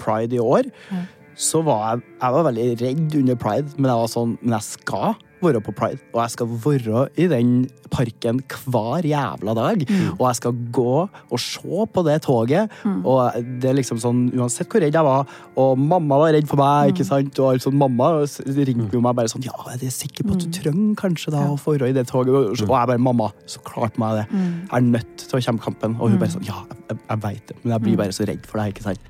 pride i år, så var jeg, jeg var veldig redd under pride, men jeg var sånn Men jeg skal være på pride, og jeg skal være i den parken hver jævla dag. Og jeg skal gå og se på det toget, og det er liksom sånn Uansett hvor redd jeg var, og mamma var redd for meg, ikke sant, og alt sånn, mamma ringte jo meg bare sånn Ja, er du sikker på at du trenger kanskje da å være i det toget? Og og jeg bare Mamma, så klart meg det. Jeg er nødt til å kjempe kampen. Og hun bare sånn Ja, jeg, jeg veit det, men jeg blir bare så redd for deg, ikke sant?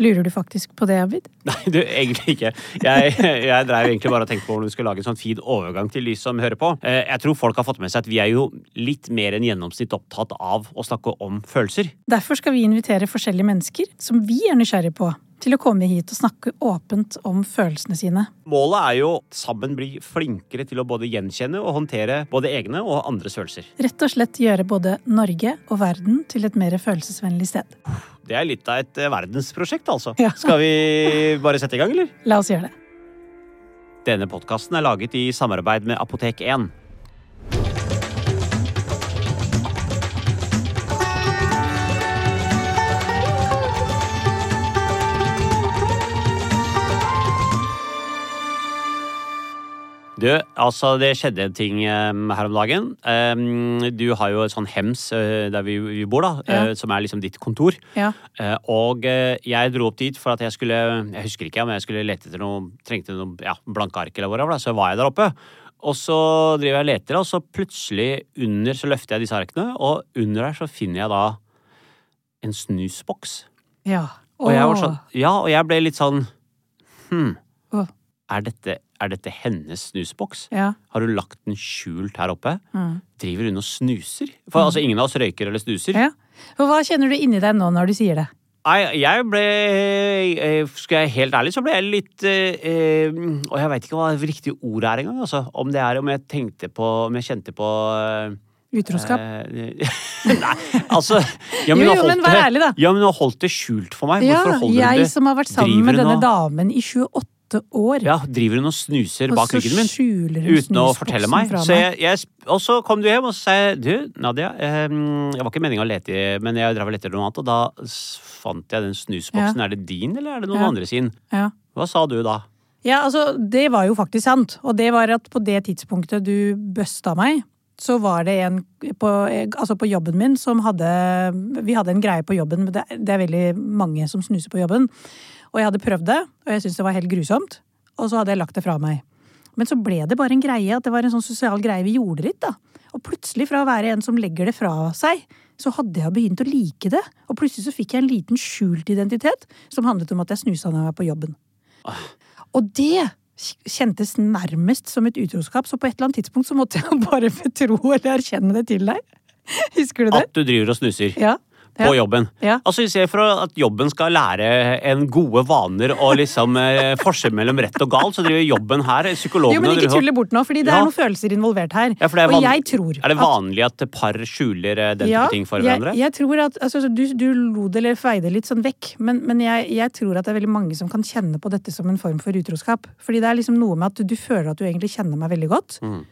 Lurer du faktisk på det, Abid? Nei, du, egentlig ikke. Jeg, jeg drev egentlig bare og tenkte på hvordan vi skulle lage en sånn fin overgang til de som hører på. Eh, Jeg tror folk har fått med seg at vi er jo litt mer enn gjennomsnitt opptatt av å snakke om følelser. Derfor skal vi invitere forskjellige mennesker som vi er nysgjerrige på, til å komme hit og snakke åpent om følelsene sine. Målet er jo sammen bli flinkere til å både gjenkjenne og håndtere både egne og andres følelser. Rett og slett gjøre både Norge og verden til et mer følelsesvennlig sted. Det er litt av et eh, verdensprosjekt, altså. Ja. Skal vi bare sette i gang, eller? La oss gjøre det. Denne podkasten er laget i samarbeid med Apotek 1. Du, altså det skjedde en ting eh, her om dagen. Eh, du har jo et sånn hems eh, der vi, vi bor, da, Ja. eh, som er liksom ditt kontor. Ja. Eh, og jeg dro opp dit for at jeg skulle Jeg husker ikke om jeg skulle lete etter noe Trengte noe ja, blanke ark eller whatever, så var jeg der oppe. Og så driver jeg og leter, og så plutselig under så løfter jeg disse arkene, og under der så finner jeg da en snusboks. Ja. Og jeg var sånn Ja, og jeg ble litt sånn Hm. Er dette, er dette hennes snusboks? Ja. Har hun lagt den skjult her oppe? Mm. Driver hun og snuser? For altså, ingen av oss røyker eller snuser. ja. Og hva kjenner du inni deg nå når du sier det? Nei, jeg ble eh, Skal jeg være helt ærlig, så ble jeg litt eh, eh, Og jeg veit ikke hva det riktige ordet er engang. Altså. Om det er om jeg tenkte på Om jeg kjente på eh, Utroskap? eh, Nei, altså ja, Jo, jo, men vær ærlig, da. Ja, men hun har holdt det skjult for meg. Ja, Hvorfor holder hun jeg som har vært sammen med denne og- damen i 28 år. Ja, Driver hun og snuser og bak ryggen min? Uten å fortelle meg. Så jeg, jeg, og så kom du hjem og sa du, Nadia, eh, jeg var ikke meninga å lete i, men jeg drev og lette etter noe annet, og da fant jeg den snusboksen. Er det din, eller er det noen Ja. andre sin? Ja. Hva sa du da? Ja, altså, det var jo faktisk sant. Og det var at på det tidspunktet du busta meg, så var det en på, altså på jobben min som hadde Vi hadde en greie på jobben, men det, det er veldig mange som snuser på jobben. Og jeg hadde prøvd det, og jeg syntes det var helt grusomt. Og så hadde jeg lagt det fra meg. Men så ble det bare en greie, at det var en sånn sosial greie vi gjorde litt, da. Og plutselig, fra å være en som legger det fra seg, så hadde jeg begynt å like det. Og plutselig så fikk jeg en liten skjult identitet som handlet om at jeg snusa når jeg var på jobben. Og det kjentes nærmest som et utroskap, så på et eller annet tidspunkt så måtte jeg bare betro eller erkjenne det til deg. Husker du det? At du driver og snuser Ja. På ja. jobben. Ja. Altså, I stedet for at jobben skal lære en gode vaner og liksom eh, forskjell mellom rett og galt, så driver jobben her, psykologene Jo, men ikke driver og- tull det bort nå, fordi det er noen følelser involvert her. Ja, for det er og jeg tror Er det vanlig at par skjuler eh, den type ting for jeg, hverandre? jeg tror at, altså, du, du lo det eller feide litt sånn vekk, men, men jeg, jeg tror at det er veldig mange som kan kjenne på dette som en form for utroskap. Fordi det er liksom noe med at du føler at du egentlig kjenner meg veldig godt. Mm.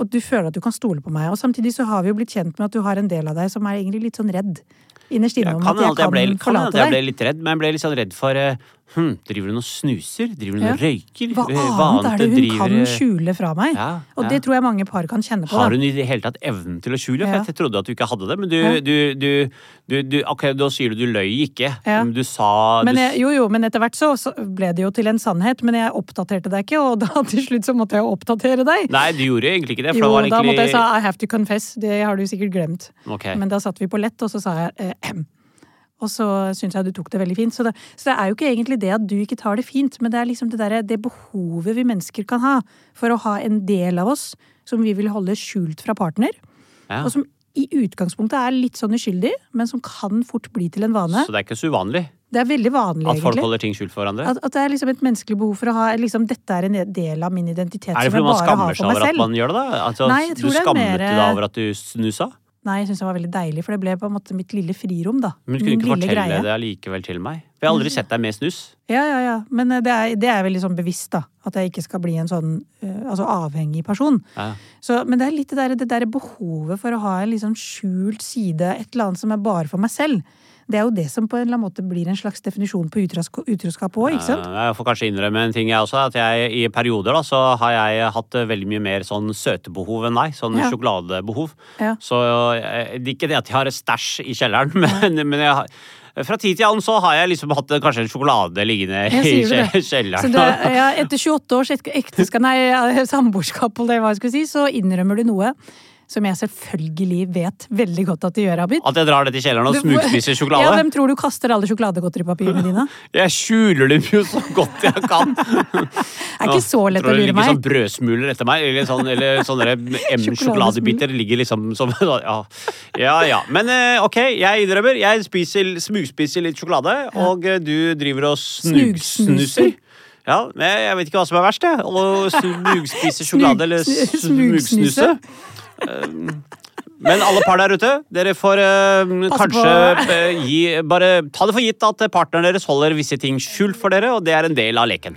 Og du føler at du kan stole på meg. Og samtidig så har vi jo blitt kjent med at du har en del av deg som er egentlig litt sånn redd. Innerst inne om at jeg kan kan hende forlate at jeg ble litt redd, men jeg ble litt sånn redd for eh, hm, Driver hun og snuser? Driver hun Ja. og røyker? Hva Hva annet er det hun driver, kan skjule fra meg? Ja, Og ja. det tror jeg mange par kan kjenne på. Har hun i det hele tatt evnen til å skjule? For jeg trodde at du ikke hadde det. Men du, du, du, du, du Ok, da sier du du løy ikke. Ja. Men du sa Men jeg, jo, jo, men etter hvert så, så ble det jo til en sannhet. Men jeg oppdaterte deg ikke, og da til slutt så måtte jeg oppdatere deg. Nei, du gjorde egentlig ikke det. Jo, var da måtte jeg sa I have to confess. Det har du sikkert glemt. Ok. Men da satt vi på lett, og så sa jeg eh, ehm. Og så syns jeg du tok det veldig fint. Så det, så det er jo ikke egentlig det at du ikke tar det fint, men det er liksom det, der, det behovet vi mennesker kan ha for å ha en del av oss som vi vil holde skjult fra partner, ja. og som i utgangspunktet er litt sånn uskyldig, men som kan fort bli til en vane. Så det er ikke så uvanlig. Det er veldig vanlig, egentlig. At folk egentlig. holder ting skjult for hverandre? At, at det er liksom et menneskelig behov for å ha liksom, Dette er en del av min identitet Er det fordi man skammer seg over at man gjør det? da? Altså, Nei, jeg tror du det er skammet mer- deg over at du snusa? Nei, jeg syns det var veldig deilig, for det ble på en måte mitt lille frirom, da. Men du kunne ikke fortelle greie. det allikevel til meg? For jeg har aldri sett deg med snus. Ja, ja, ja. Men eh, det er, det er veldig sånn bevisst, da. At jeg ikke skal bli en sånn eh, altså avhengig person. Ja. Så, men det er litt det der, der behovet for å ha en sånn skjult side, et eller annet som er bare for meg selv. Det er jo det som på en eller annen måte blir en slags definisjon på utroskap òg, ikke sant? Eh, Jeg får kanskje innrømme en ting, jeg også. At jeg i perioder da, så har jeg hatt eh, veldig mye mer sånn søtebehov enn deg. Sånn Ja. sjokoladebehov. Ja. Så eh, det ikke det at jeg har et stæsj i kjelleren, men, men jeg har fra tid til annen så har jeg liksom hatt kanskje en sjokolade liggende i kjelleren. Så det, ja, etter 28 års ekteskap, nei, samboerskap, eller hva jeg skulle si, så innrømmer du noe som jeg selvfølgelig vet veldig godt at de gjør, Abid. At jeg drar det til kjelleren og smugspiser sjokolade? Ja? Hvem tror du kaster alle sjokoladegodteripapirene dine? Jeg skjuler dem jo så godt jeg kan. Det er ikke så lett å lure Tror det ligger sånn brødsmuler etter meg, eller, sånn, eller sånne M-sjokoladebiter ligger liksom som ja. ja ja. Men eh, ok, jeg innrømmer. Jeg spiser, smugspiser litt sjokolade, og eh, du driver og snugsnuser. Ja, men jeg vet ikke hva som er verst, jeg. Å smugspise sjokolade eller Smug- smugsnuse. Eh, Men alle par der ute, dere får eh, kanskje eh, gi Bare ta det for gitt at partneren deres holder visse ting skjult for dere, og det er en del av leken.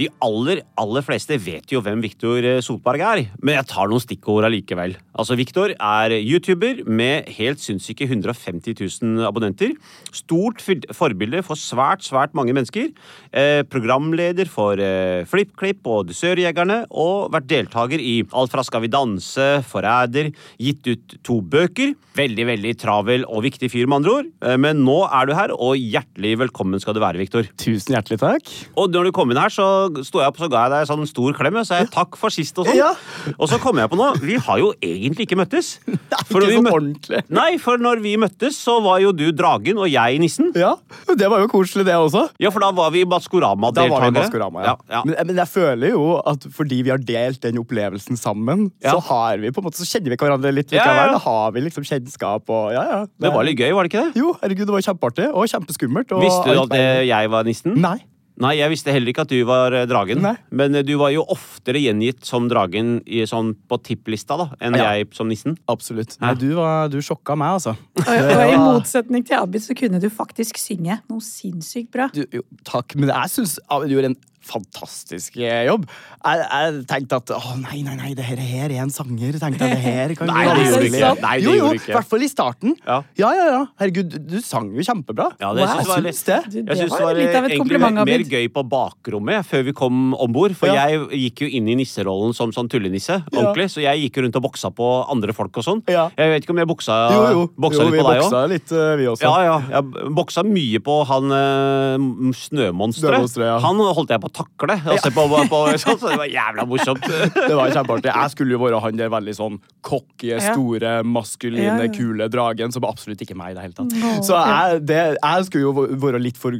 De aller, aller fleste vet jo hvem Viktor Sotberg er, men jeg tar noen stikkord allikevel. Altså, Viktor er YouTuber med helt sinnssyke 150 000 abonnenter. Stort forbilde for svært, svært mange mennesker. Eh, programleder for eh, FlippKlipp og Dusørjegerne, og vært deltaker i alt fra Skal vi danse, Forræder, gitt ut to bøker. Veldig, veldig travel og viktig fyr, med andre ord. Eh, men nå er du her, og hjertelig velkommen skal du være, Viktor. Tusen hjertelig takk. Og når du kom inn her, så sto jeg opp så ga jeg deg sånn stor klem. Og sa jeg takk for sist og sånn. Ja. Og så kom jeg på noe. Vi har jo egentlig ikke møttes. For ikke vi møt- ordentlig. Nei, for når vi møttes, så var jo du dragen og jeg nissen. Ja, Det var jo koselig, det også. Ja, for da var vi Maskorama-deltakere. Maskorama, ja. ja, ja. Men, men jeg føler jo at fordi vi har delt den opplevelsen sammen, så har vi på en måte, så kjenner vi hverandre litt Ja, ja. Da har vi liksom kjennskap og ja, ja. Det var litt gøy, var det ikke det? Jo, herregud, det var kjempeartig og kjempeskummelt. Og Visste du at eh, jeg var nissen? Nei. Nei, jeg visste heller ikke at du var eh, dragen. Nei. Men eh, du var jo oftere gjengitt som dragen i, sånn på tipplista da, enn Ja. jeg som nissen. Absolutt. Nei, du, var, du sjokka meg, altså. Og, og i motsetning til Abid så kunne du faktisk synge noe sinnssykt bra. Du, jo, takk, men jeg syns Abid gjorde en fantastisk eh, jobb. Jeg, jeg tenkte at å nei, nei, nei, det her, her er en sanger. Tenkte jeg, det her kan Nei, det gjorde du ikke. Nei, det jo, jo. I hvert fall i starten. Ja. ja, ja. ja. Herregud, du, sang jo kjempebra. Ja, det jeg var litt- syns det. Jeg det synes det var var litt av et egentlig kompliment, mer gøy på bakrommet før vi kom om bord. For Ja. jeg gikk jo inn i nisserollen som sånn tullenisse. Ja. ordentlig, Så jeg gikk rundt og boksa på andre folk og sånn. Ja. Jeg vet ikke om jeg boksa, Jo, jo. boksa jo litt vi på deg òg. boksa litt, eh, vi også. Ja, ja. Jeg boksa mye på han uh, snømonsteret. Snømonsteret, ja. Han holdt jeg på å takle. Og se på, på, på, sånn, så det var jævla morsomt. Det var kjempeartig. Jeg skulle jo være han der veldig sånn cocky, store, maskuline, kule dragen, som absolutt ikke meg i det hele tatt. Så jeg, det, jeg skulle jo være litt for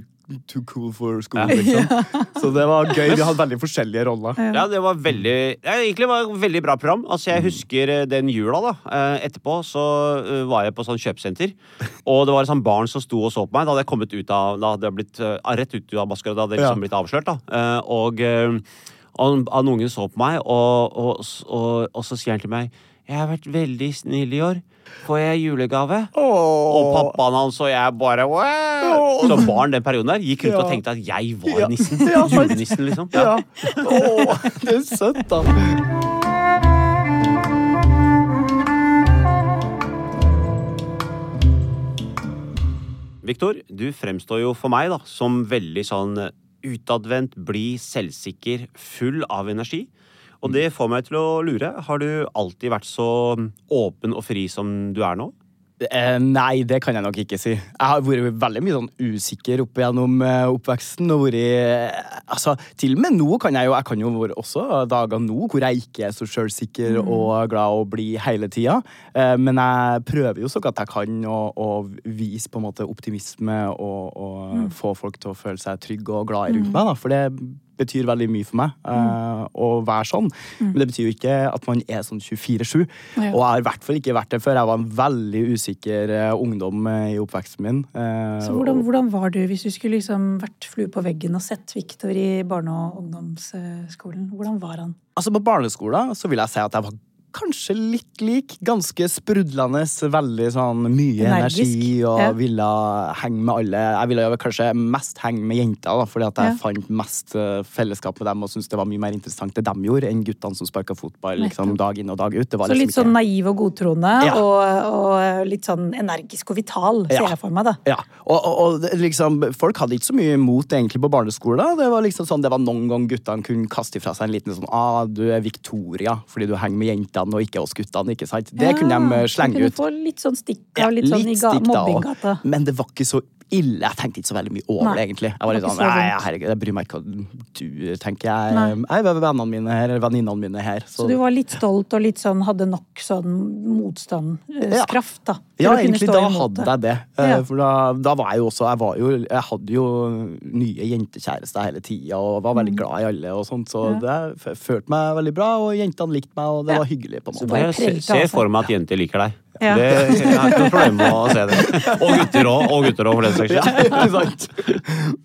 too cool for school, liksom. Så det var gøy. Vi hadde veldig forskjellige roller. Ja, det var veldig ja, Egentlig var det et veldig bra program. Altså, Jeg husker eh, den jula, da. Eh, Etterpå så eh, var jeg på sånn kjøpesenter, og det var et sånt barn som sto og så på meg. Da hadde jeg kommet ut av Da hadde jeg blitt rett ut av maskara. Da hadde jeg liksom Ja. blitt avslørt, da. Eh, Og, og han ungen så på meg, og, og, og, og så sier han til meg Jeg har vært veldig snill i år. Får jeg julegave? Og pappaen hans og jeg bare wow! Så barn den perioden der gikk rundt og tenkte at jeg var Ja. nissen. Ja. Julenissen, liksom. Ja. Åh, det er søtt, da. Viktor, du fremstår jo for meg da som veldig sånn utadvendt, blid, selvsikker, full av energi. Og det får meg til å lure. Har du alltid vært så åpen og fri som du er nå? Eh, nei, det kan jeg nok ikke si. Jeg har vært veldig mye sånn usikker opp gjennom eh, oppveksten. Og vært eh, Altså, til og med nå kan jeg jo Jeg kan jo være også dager nå hvor jeg ikke er så sjølsikker og glad å bli hele tida. Eh, men jeg prøver jo så godt jeg kan å, å vise på en måte optimisme og, og få folk til å føle seg trygge og glade rundt meg, da. For det betyr veldig mye for meg eh, å være sånn. Men det betyr jo ikke at man er sånn 24-7. Ja. Og jeg har i hvert fall ikke vært det før. Jeg var en veldig usikker eh, ungdom eh, i oppveksten min. Uh, Så hvordan, hvordan var du hvis du skulle liksom vært flue på veggen og sett Viktor i barne- og ungdomsskolen? Hvordan var han? Altså På barneskolen så vil jeg si at jeg var kanskje litt lik. Ganske sprudlende, veldig sånn mye Energisk, energi og ja. ville henge med alle. Jeg ville kanskje mest henge med jenter, da, fordi at jeg Ja. fant mest eh, fellesskap med dem og syntes det var mye mer interessant det de gjorde, enn guttene som sparka fotball liksom, dag inn og dag ut. Det var Så liksom litt sånn ikke- naiv og godtroende, Ja. og, og litt sånn energisk og vital, ser jeg for meg, da. Ja, og, og, og liksom, Folk hadde ikke så mye imot egentlig på barneskolen. Det var liksom sånn, det var noen gang guttene kunne kaste fra seg en liten sånn ah, 'Du er Victoria fordi du henger med jentene og ikke oss guttene'. ikke sant? Det kunne de slenge kunne ut. du få litt sånn stikk Ja, av litt sånn i ga stikk da mobbinggata. Men det var ikke så ille. Jeg tenkte ikke så veldig mye over det, egentlig. Jeg var litt sånn, så nei, herregud, jeg bryr meg ikke hva du tenker. Jeg, jeg er vennene mine her, eller venninnene mine her. Så du var litt stolt og litt sånn hadde nok sånn motstandskraft, da. Ja, å kunne egentlig stå da hadde jeg det. Eh, Ja. For da, da var jeg jo også Jeg, var jo, jeg hadde jo nye jentekjærester hele tida og var veldig glad i alle og sånt, så Mm. Ja. det følte meg veldig bra, og jentene likte meg, og det Ja. var hyggelig, på en måte. Så Jeg se- ser for meg at jenter liker deg. Ja. Det, jeg har ikke noe problem med å se det. Og gutter òg, og gutter òg, for den saks Ja, skyld. sant?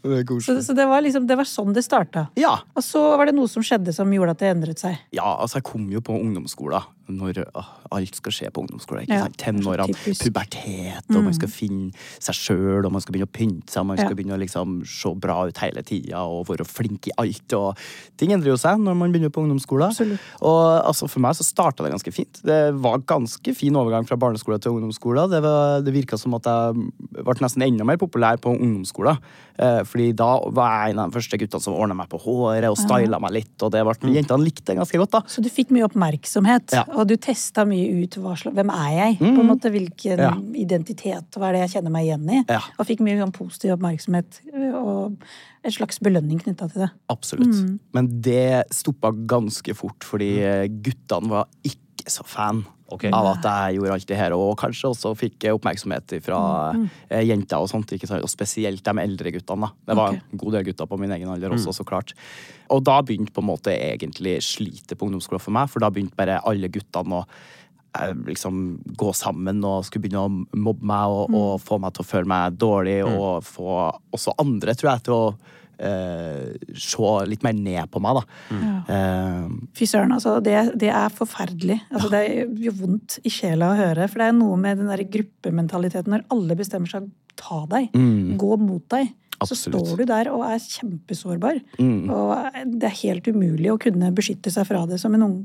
Det er Så, så det, var liksom, det var sånn det starta. Ja. Og så var det noe som skjedde som gjorde at det endret seg. Ja, altså jeg kom jo på ungdomsskolen når alt skal skje på ungdomsskolen. ikke Ja. Tenårene, pubertet, og man skal finne seg sjøl, og man skal begynne å pynte seg, man Ja. skal begynne å liksom se bra ut hele tida og være flink i alt. og Ting endrer jo seg når man begynner på ungdomsskolen. Absolutt. Og altså, for meg så starta det ganske fint. Det var ganske fin overgang fra barneskole til ungdomsskole. Det, var- det virka som at jeg ble nesten enda mer populær på ungdomsskolen. Eh, fordi da var jeg en av de første guttene som ordna meg på håret og styla meg litt, og det ble, jentene likte det ganske godt. da. Så du fikk mye oppmerksomhet, Ja. Og du testa mye ut hva slags, hvem er jeg? På en måte Hvilken Ja. identitet, hva er det jeg kjenner meg igjen i? Ja. Og fikk mye sånn positiv oppmerksomhet øh, og en slags belønning knytta til det. Absolutt. Men det stoppa ganske fort, fordi eh, guttene var ikke så fan. okay. Av at jeg gjorde alt det her, og kanskje også fikk oppmerksomhet fra eh, jenter og sånt. ikke? Og spesielt de eldre guttene. da. Det var okay. en god del gutter på min egen alder også, så klart. Og da begynte på en måte egentlig slitet på ungdomsskolen for meg, for da begynte bare alle guttene å eh, liksom gå sammen og skulle begynne å mobbe meg og, og få meg til å føle meg dårlig, og få også andre, tror jeg, til å se litt mer ned på meg, da. Eh, Fy søren, altså. Det, det er forferdelig. Altså, Det gjør vondt i sjela å høre. For det er noe med den der gruppementaliteten når alle bestemmer seg å ta deg, gå mot deg. Så Mm. Absolutt. Så står du der og er kjempesårbar. Og det er helt umulig å kunne beskytte seg fra det som en ung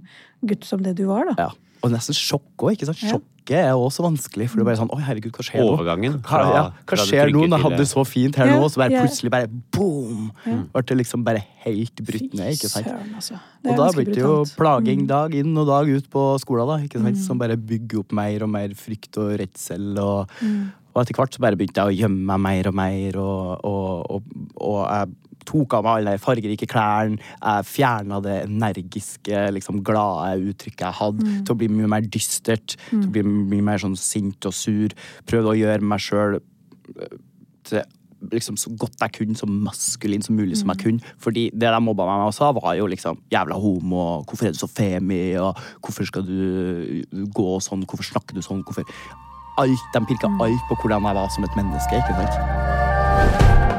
gutt som det du var. da. ja. Og nesten sjokk òg. Sjokket er også vanskelig, for det er bare sånn Oi, herregud, hva skjer nå? Overgangen Hva, fra- ja, hva skjer nå når jeg hadde det så fint her Ja, nå, og så bare ja. plutselig bare boom! Ble det liksom bare helt brutt ned, ikke sant. Søren, altså. Og da ble det jo. Mm. plaging dag inn og dag ut på skolen, da, ikke sant? som bare bygger opp mer og mer frykt og redsel. Og, Mm. og etter hvert så bare begynte jeg å gjemme meg mer og mer, og, og, og, og jeg tok av meg alle de fargerike klærne. Jeg fjerna det energiske, liksom glade uttrykket jeg hadde, Mm. til å bli mye mer dystert, til å bli mye mer sånn sint og sur. Prøvde å gjøre meg sjøl til liksom så godt jeg kunne, så maskulin som mulig som jeg kunne. Fordi det de mobba meg med også, var jo liksom jævla homo, hvorfor er du så femi, og hvorfor skal du gå sånn, hvorfor snakker du sånn, hvorfor Alt, De pirka alt på hvordan jeg var som et menneske, ikke sant?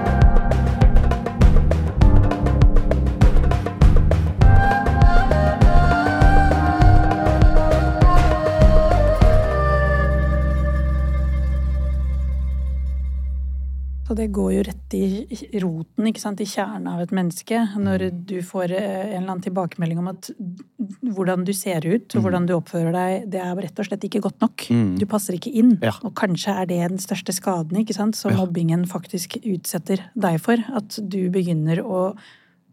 Så det går jo rett i roten, ikke sant, i kjernen av et menneske. Når Mm. du får eh, en eller annen tilbakemelding om at hvordan du ser ut Mm. og hvordan du oppfører deg, det er rett og slett ikke godt nok. Du passer ikke inn. Ja. Og kanskje er det den største skaden ikke sant, som mobbingen faktisk utsetter deg for. At du begynner å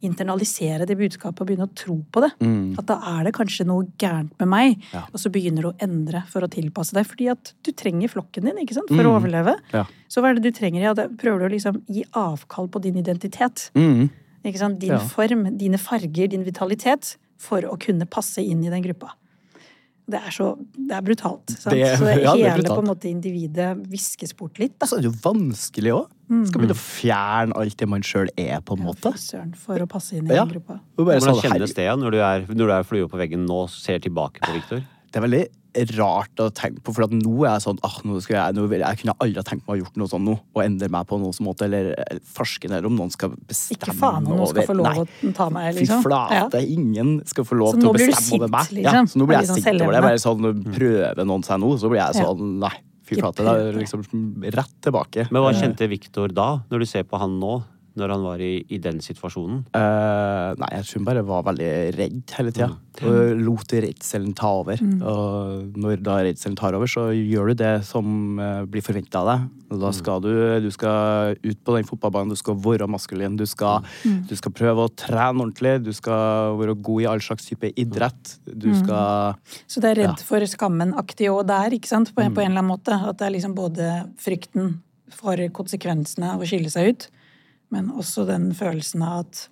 internalisere det budskapet og begynne å tro på det. At da er det kanskje noe gærent med meg. Mm. Ja. Og så begynner du å endre for å tilpasse deg. Fordi at du trenger flokken din ikke sant, for å overleve. Mm. Ja. Så hva er det du trenger? Ja, da prøver du å liksom gi avkall på din identitet. Mm. Ikke sant? Din Ja. form, dine farger, din vitalitet. For å kunne passe inn i den gruppa. Det er så Det er brutalt. Sant? Det- så ja, det er hele på en måte individet viskes bort litt. Da. Så er det jo vanskelig òg. Skal begynne å fjerne alt det man sjøl er, på en måte. Søren, for å passe inn i Ja. den gruppa. Hvordan sånn, kjennes det ja, når du er, når du er flue på veggen nå og ser tilbake på Viktor? Det er veldig rart å tenke på, for at nå er jeg sånn ah, nå skal jeg, nå vil, jeg kunne aldri ha tenkt meg å ha gjort noe sånn nå, og endre meg på noen sånn måte, eller eller forske ned om noen skal bestemme Ikke faen om noen skal få lov til å ta meg, Fy flate, flate, ingen skal få lov til å bestemme over meg. liksom. Ja, så nå blir jeg sånn sint over det. Bare sånn, Prøver noen seg nå, så blir jeg Ja. sånn Nei, fy flate. det er liksom rett tilbake. Men hva kjente Viktor da, når du ser på han nå? Når han var i, i den situasjonen? Uh, nei, jeg tror han bare var veldig redd hele tida. Og lot redselen ta over. Og når da redselen tar over, så gjør du det som eh, blir forventa av deg. Og da skal du, du skal ut på den fotballbanen, du skal være maskulin. Du skal, du skal prøve å trene ordentlig. Du skal være god i all slags type idrett. Du skal Så det er Ja. redd for skammen-aktig òg der, ikke sant? På, på en eller annen måte. At det er liksom både frykten for konsekvensene av å skille seg ut, men også den følelsen av at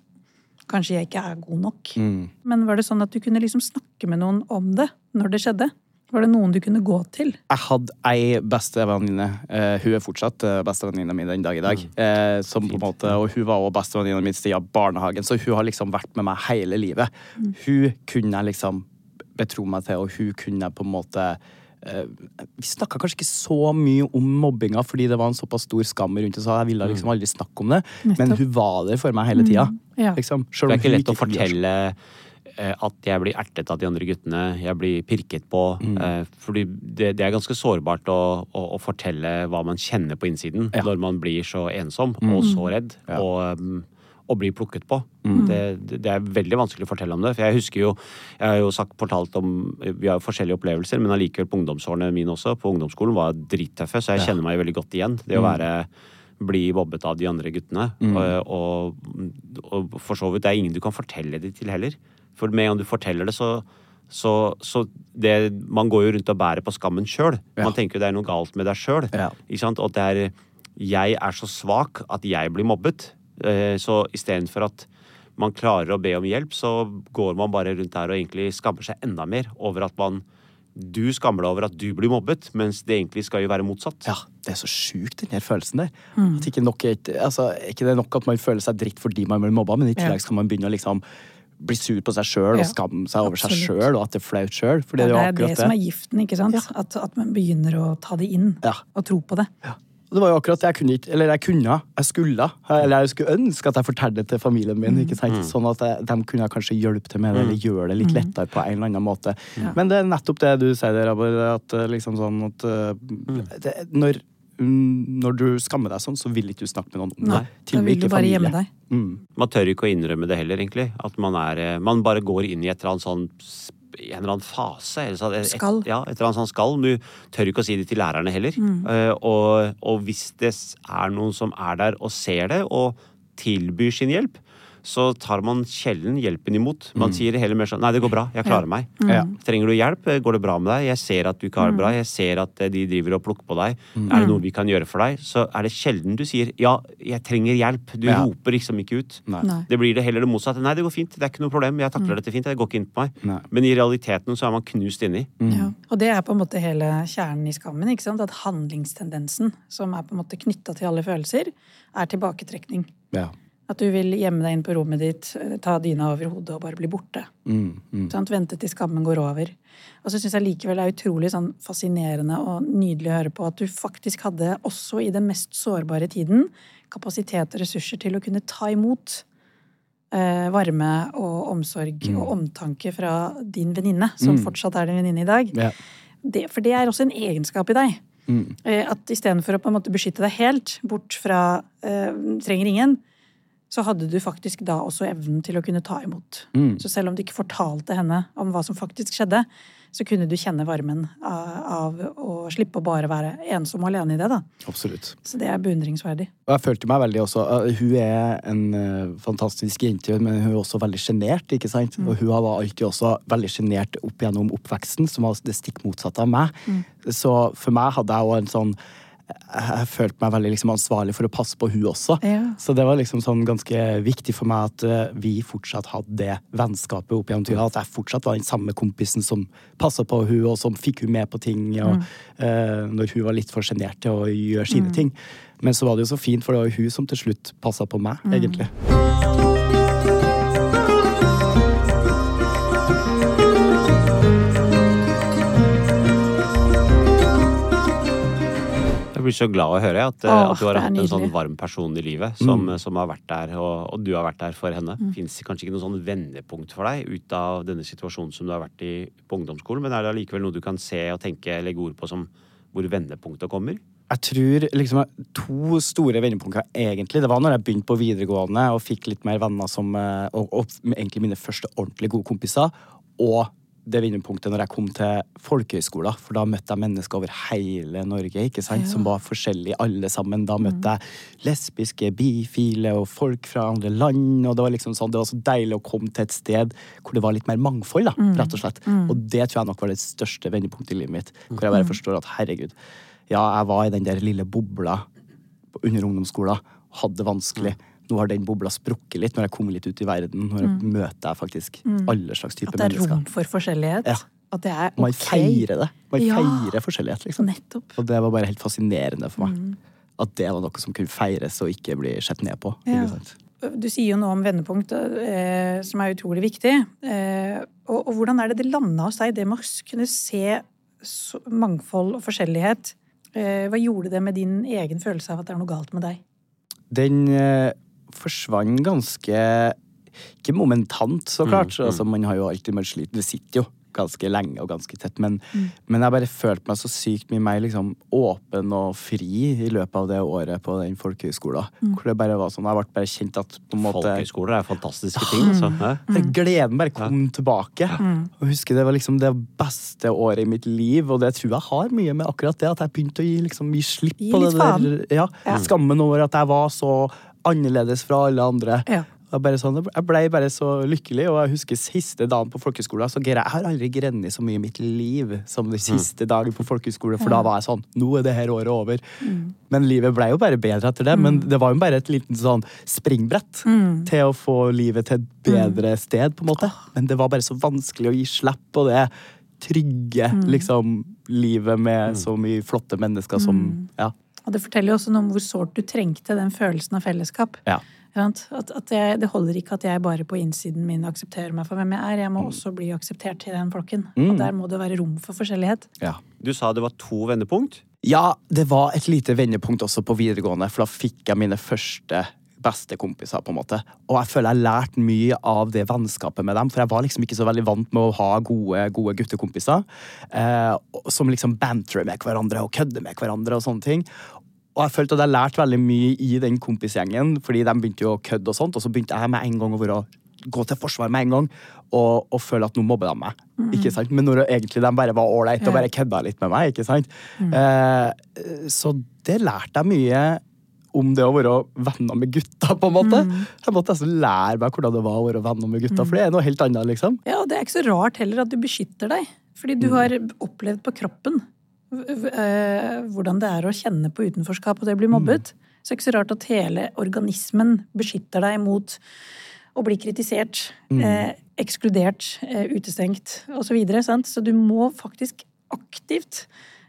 kanskje jeg ikke er god nok. mm. Men var det sånn at du kunne liksom snakke med noen om det når det skjedde? Var det noen du kunne gå til? Jeg hadde ei bestevenninne, Uh, hun er fortsatt uh, bestevenninna mi den dag i dag. Uh, som på en måte, og hun var også bestevenninna mi siden barnehagen, så hun har liksom vært med meg hele livet. Hun kunne jeg liksom betro meg til, og hun kunne på en måte eh, Vi snakka kanskje ikke så mye om mobbinga fordi det var en såpass stor skam rundt det, så jeg ville liksom aldri snakke om det. Men hun var der for meg hele tida. Liksom. Det er ikke lett å fortelle eh, at jeg blir ertet av de andre guttene, jeg blir pirket på. Mm. eh, Fordi det, det er ganske sårbart å, å, å fortelle hva man kjenner på innsiden Ja. Mm. når man blir så ensom og så redd. Ja. Og, og blir plukket på. Mm. Det, det er veldig vanskelig å fortelle om det. For jeg husker jo Jeg har jo sagt, fortalt om Vi har jo forskjellige opplevelser, men allikevel på ungdomsårene mine også, på ungdomsskolen, var drittøffe, så jeg kjenner meg veldig godt igjen. Det å Mm. være bli mobbet av de andre guttene. Og, og, og for så vidt, det er ingen du kan fortelle det til heller. For med en gang du forteller det, så, så, så det, Man går jo rundt og bærer på skammen sjøl. Ja. Man tenker jo det er noe galt med deg sjøl. Ja. Og det er Jeg er så svak at jeg blir mobbet. Eh, Så istedenfor at man klarer å be om hjelp, så går man bare rundt der og egentlig skammer seg enda mer over at man Du skammer deg over at du blir mobbet, mens det egentlig skal jo være motsatt. Ja, det er så sjukt, den her følelsen der. At ikke, nok altså, ikke det er nok at man føler seg dritt fordi man blir mobba, men i tillegg skal man begynne å liksom bli sur på seg sjøl Ja, og skamme seg over seg absolutt. sjøl, og at det er flaut sjøl. Ja, det er det det som er giften, ikke sant? Ja. At, at man begynner å ta det inn Ja. og tro på det. Ja. Og det var jo akkurat det jeg kunne ikke Eller jeg kunne, jeg skulle, eller jeg skulle ønske at jeg fortalte det til familien min. ikke sant? Sånn at jeg, de kunne kanskje hjelpe til med det, eller gjøre det litt lettere på en eller annen måte. Men det er nettopp det du sier der, Abor, at eh, liksom sånn at eh, det, når, mm, når du skammer deg sånn, så vil ikke du snakke med noen om det. Nei, Til da og med vil du ikke bare familie. gjemme deg. Mm. Man tør ikke å innrømme det heller, egentlig. At man er eh, Man bare går inn i et eller annet sånn s- en eller annen fase. Eller så, et, Skall. Ja, et eller annet sånn skall. Du tør ikke å si det til lærerne heller. Mm. Uh, og, og hvis det er noen som er der og ser det, og tilbyr sin hjelp, så tar man sjelden hjelpen imot. Man sier heller mer sånn Nei, det går bra. Jeg klarer meg. Mm. Ja. Trenger du hjelp? Går det bra med deg? Jeg ser at du ikke har det bra. Jeg ser at eh, de driver og plukker på deg. Er det noe vi kan gjøre for deg? Så er det sjelden du sier ja, jeg trenger hjelp. Du Ja. roper liksom ikke ut. Nei. Nei. Det blir det heller det motsatte. Nei, det går fint. Det er ikke noe problem. Jeg takler dette fint. Det går ikke inn på meg. Nei. Men i realiteten så er man knust inni. Ja. Og det er på en måte hele kjernen i skammen. ikke sant? At handlingstendensen, som er på en måte knytta til alle følelser, er tilbaketrekning. Ja. At du vil gjemme deg inn på rommet ditt, eh, ta dyna over hodet og bare bli borte. Mm, mm. Vente til skammen går over. Og så syns jeg likevel det er utrolig sånn fascinerende og nydelig å høre på at du faktisk hadde, også i den mest sårbare tiden, kapasitet og ressurser til å kunne ta imot eh, varme og omsorg og omtanke fra din venninne, som fortsatt er din venninne i dag. Ja. Det, for det er også en egenskap i deg. Eh, at istedenfor å på en måte beskytte deg helt bort fra eh, trenger ingen, så hadde du faktisk da også evnen til å kunne ta imot. Så selv om du ikke fortalte henne om hva som faktisk skjedde, så kunne du kjenne varmen av, av å slippe å bare være ensom og alene i det. da. Absolutt. Så det er beundringsverdig. Og jeg følte meg veldig også uh, Hun er en uh, fantastisk jente, men hun er også veldig sjenert. ikke sant? Og hun var alltid også veldig sjenert opp gjennom oppveksten, som var det stikk motsatte av meg. Så for meg hadde jeg òg en sånn jeg følte meg veldig liksom ansvarlig for å passe på hun også. Ja. Så det var liksom sånn ganske viktig for meg at eh, vi fortsatt hadde det vennskapet opp gjennom tida. At jeg fortsatt var den samme kompisen som passa på hun, og som fikk hun med på ting. Og, eh, når hun var litt for sjenert til å gjøre sine ting. Men så var det jo så fint, for det var jo hun som til slutt passa på meg, egentlig. Blir så glad å høre at, eh, Åh, at du har hatt en sånn varm person i livet som, som har vært der, og, og du har vært der for henne. Mm. Fins det kanskje ikke noe sånn vendepunkt for deg ut av denne situasjonen som du har vært i på ungdomsskolen, men er det allikevel noe du kan se og tenke, legge ord på som hvor vendepunktet kommer? Jeg tror liksom to store vendepunkter egentlig. Det var når jeg begynte på videregående og fikk litt mer venner som eh, Og, og egentlig mine første ordentlig gode kompiser. Og det vendepunktet når jeg kom til folkehøyskolen. for da møtte jeg mennesker over hele Norge ikke sant? som var forskjellige alle sammen. Da møtte jeg lesbiske, bifile og folk fra andre land. og Det var liksom sånn, det var så deilig å komme til et sted hvor det var litt mer mangfold. da, rett Og slett. Og det tror jeg nok var det største vendepunktet i livet mitt. Hvor jeg bare forstår at herregud, ja, jeg var i den der lille bobla under ungdomsskolen, hadde det vanskelig. Nå har den bobla sprukket litt når jeg kommer litt ut i verden. Når jeg møter jeg faktisk alle slags typer At det er mennesker. rom for forskjellighet. Ja. At det er ok. Man feirer det. Man Ja. feirer forskjellighet, liksom. Nettopp. Og det var bare helt fascinerende for meg. Mm. At det var noe som kunne feires og ikke bli sett ned på. Ja. Du sier jo noe om vendepunkt, eh, som er utrolig viktig. Eh, og, og hvordan er det det landa hos deg, det med å kunne se så, mangfold og forskjellighet? Eh, hva gjorde det med din egen følelse av at det er noe galt med deg? Den eh, forsvant ganske Ikke momentant, så klart. Altså, man har jo alltid man sliter. Det sitter jo ganske lenge og ganske tett. Men, men jeg bare følte meg så sykt mye mer liksom, åpen og fri i løpet av det året på den folkehøyskolen. Hvor det bare var sånn, Jeg ble bare kjent at på en måte Folkehøyskoler er fantastiske ting. Altså. Mm. Gleden bare kom tilbake. Og jeg husker Det var liksom det beste året i mitt liv, og det tror jeg har mye med akkurat det. At jeg begynte å gi, liksom, gi slipp Gi på det der ja, skammen over at jeg var så annerledes fra alle andre. Ja. Jeg, bare sånn, jeg ble bare så lykkelig, og jeg husker siste dagen på folkehøyskolen. Så jeg, jeg har aldri grenet så mye i mitt liv som den siste dagen på folkeskolen for da var jeg sånn Nå er det her året over. Men livet ble jo bare bedre etter det. Men det var jo bare et liten sånn springbrett til å få livet til et bedre sted, på en måte. Men det var bare så vanskelig å gi slipp på det trygge liksom, livet med så mye flotte mennesker som Ja. Og det forteller jo også noe om hvor sårt du trengte den følelsen av fellesskap. ja. At, at jeg, det holder ikke at jeg bare på innsiden min aksepterer meg for hvem jeg er. Jeg må også bli akseptert i den flokken. Og der må det være rom for forskjellighet. ja. Du sa det var to vendepunkt. Ja, det var et lite vendepunkt også på videregående, for da fikk jeg mine første beste kompiser, på en måte. Og jeg føler jeg lærte mye av det vennskapet med dem, for jeg var liksom ikke så veldig vant med å ha gode, gode guttekompiser eh, som liksom banterer med hverandre og kødder med hverandre og sånne ting. Og jeg følte at jeg lærte veldig mye i den kompisgjengen, fordi de begynte jo å kødde og sånt, og så begynte jeg med en gang å være gå til forsvar med en gang og, og føle at nå mobber de meg. Ikke sant? Men når egentlig de bare var ålreit og bare kødda litt med meg. ikke sant? Eh, så det lærte jeg mye om det å være venner med gutta, på en måte. Jeg måtte nesten lære meg hvordan det var å være venner med gutta, for det er noe helt annet, liksom. Ja, og det er ikke så rart heller at du beskytter deg. Fordi du har opplevd på kroppen hvordan det er å kjenne på utenforskap og det å bli mobbet. Så det er ikke så rart at hele organismen beskytter deg mot å bli kritisert, eh, ekskludert, eh, utestengt osv. Så, videre, sant? så du må faktisk aktivt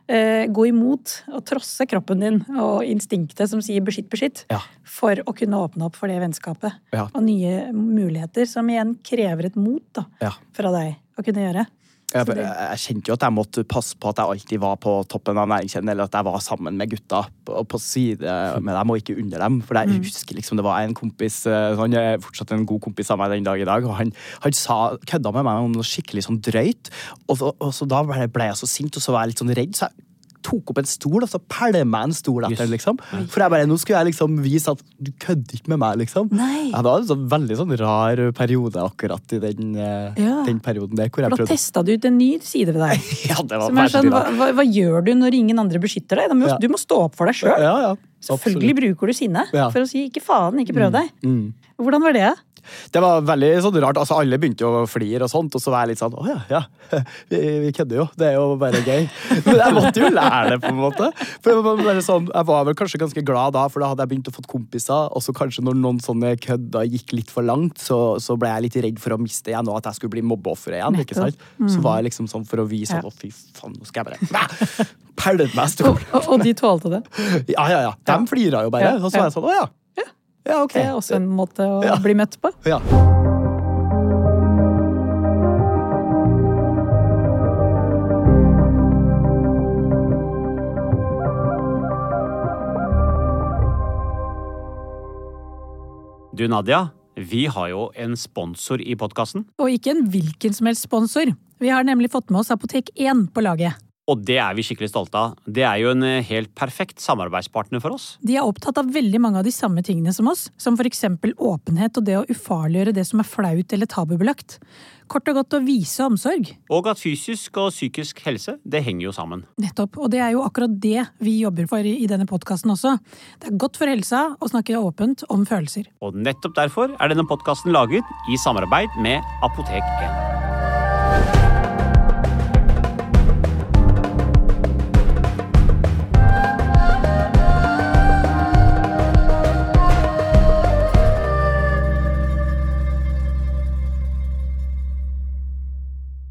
eh, gå imot og trosse kroppen din og instinktet som sier beskytt, beskytt, Ja. for å kunne åpne opp for det vennskapet. Ja. Og nye muligheter, som igjen krever et mot da, Ja. fra deg å kunne gjøre. Jeg, jeg kjente jo at jeg måtte passe på at jeg alltid var på toppen av næringskjeden, eller at jeg var sammen med gutta på, på side med dem og ikke under dem. For jeg husker liksom det var en kompis eh, Han er fortsatt en god kompis av meg den dag i dag, og han, han sa, kødda med meg om noe skikkelig sånn drøyt. Og, og, og så da ble, ble jeg så sint, og så var jeg litt sånn redd. så jeg tok opp en stol, og så pælma jeg en stol etter den, liksom. For jeg bare, nå skulle jeg liksom vise at du kødder ikke med meg, liksom. Nei. Det var en sånn, veldig sånn rar periode akkurat i den, eh, Ja. den perioden der. Hvor jeg For da prøvde testa du ut en ny side ved deg. Ja, det var Som er sånn, hva, hva, hva gjør du når ingen andre beskytter deg? Da må, Ja. Du må stå opp for deg sjøl. Ja, ja. Selvfølgelig bruker du sinne Ja. for å si 'ikke faen, ikke prøv deg'. Mm. Hvordan var det? Det var veldig sånn rart. altså Alle begynte jo å flire, og sånt, og så var jeg litt sånn Å ja, ja. Vi, vi kødder jo. Det er jo bare gøy. Men jeg måtte jo lære det, på en måte. For sånn, jeg var vel kanskje ganske glad da, for da hadde jeg begynt å få kompiser. Og så kanskje når noen sånne kødder gikk litt for langt, så, så ble jeg litt redd for å miste igjen, og at jeg skulle bli mobbeoffer igjen. ikke sant? Så var jeg liksom sånn for å vise at å, fy faen, nå skal jeg bare Pællet meg Og, og, og de tålte det. Ja, ja, ja. De flira jo bare. Og så var jeg sånn Å ja. Ja, ok. Det er også en måte å Ja. bli møtt på. Ja. Du, Nadia. Vi har jo en sponsor i podkasten. Og ikke en hvilken som helst sponsor. Vi har nemlig fått med oss Apotek 1 på laget. Og det er vi skikkelig stolte av. Det er jo en eh, helt perfekt samarbeidspartner for oss. De er opptatt av veldig mange av de samme tingene som oss, som eksempel åpenhet og det å ufarliggjøre det som er flaut eller tabubelagt. Kort og godt å vise omsorg. Og at fysisk og psykisk helse, det henger jo sammen. Nettopp. Og det er jo akkurat det vi jobber for i i denne podkasten også. Det er godt for helsa å snakke åpent om følelser. Og nettopp derfor er denne podkasten laget i samarbeid med Apotek 1.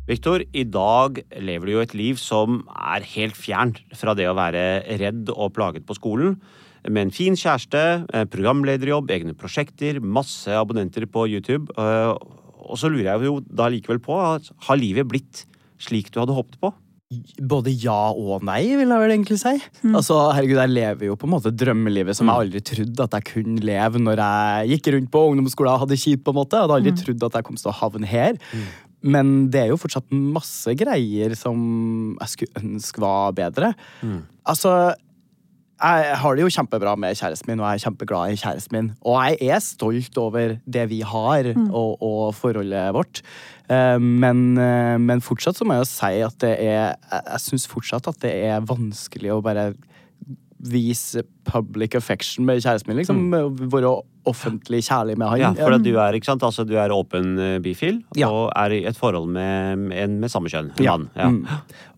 Viktor, i dag lever du jo et liv som er helt fjernt fra det å være redd og plaget på skolen. Med en fin kjæreste, eh, programlederjobb, egne prosjekter, masse abonnenter på YouTube. eh, Og så lurer jeg jo da likevel på, har livet blitt slik du hadde håpet på? Både ja og nei, vil jeg vel egentlig si. Altså, herregud, Jeg lever jo på en måte drømmelivet som jeg aldri trodde at jeg kunne leve når jeg gikk rundt på ungdomsskolen og hadde kjipt. på en måte. Jeg hadde aldri trodd at jeg kom til å havne her. Men det er jo fortsatt masse greier som jeg skulle ønske var bedre. Altså, jeg har det jo kjempebra med kjæresten min, og jeg er kjempeglad i kjæresten min. Og jeg er stolt over det vi har, og, og forholdet vårt. Eh, Men, eh, men fortsatt så må jeg jo si at det er Jeg, syns fortsatt at det er vanskelig å bare vise public affection med kjæresten min. Liksom være offentlig kjærlig med han. Ja, for at du er ikke sant, altså du er åpen eh, bifil Ja. og er i et forhold med en med samme kjønn. Ja. mann. Ja. Mm.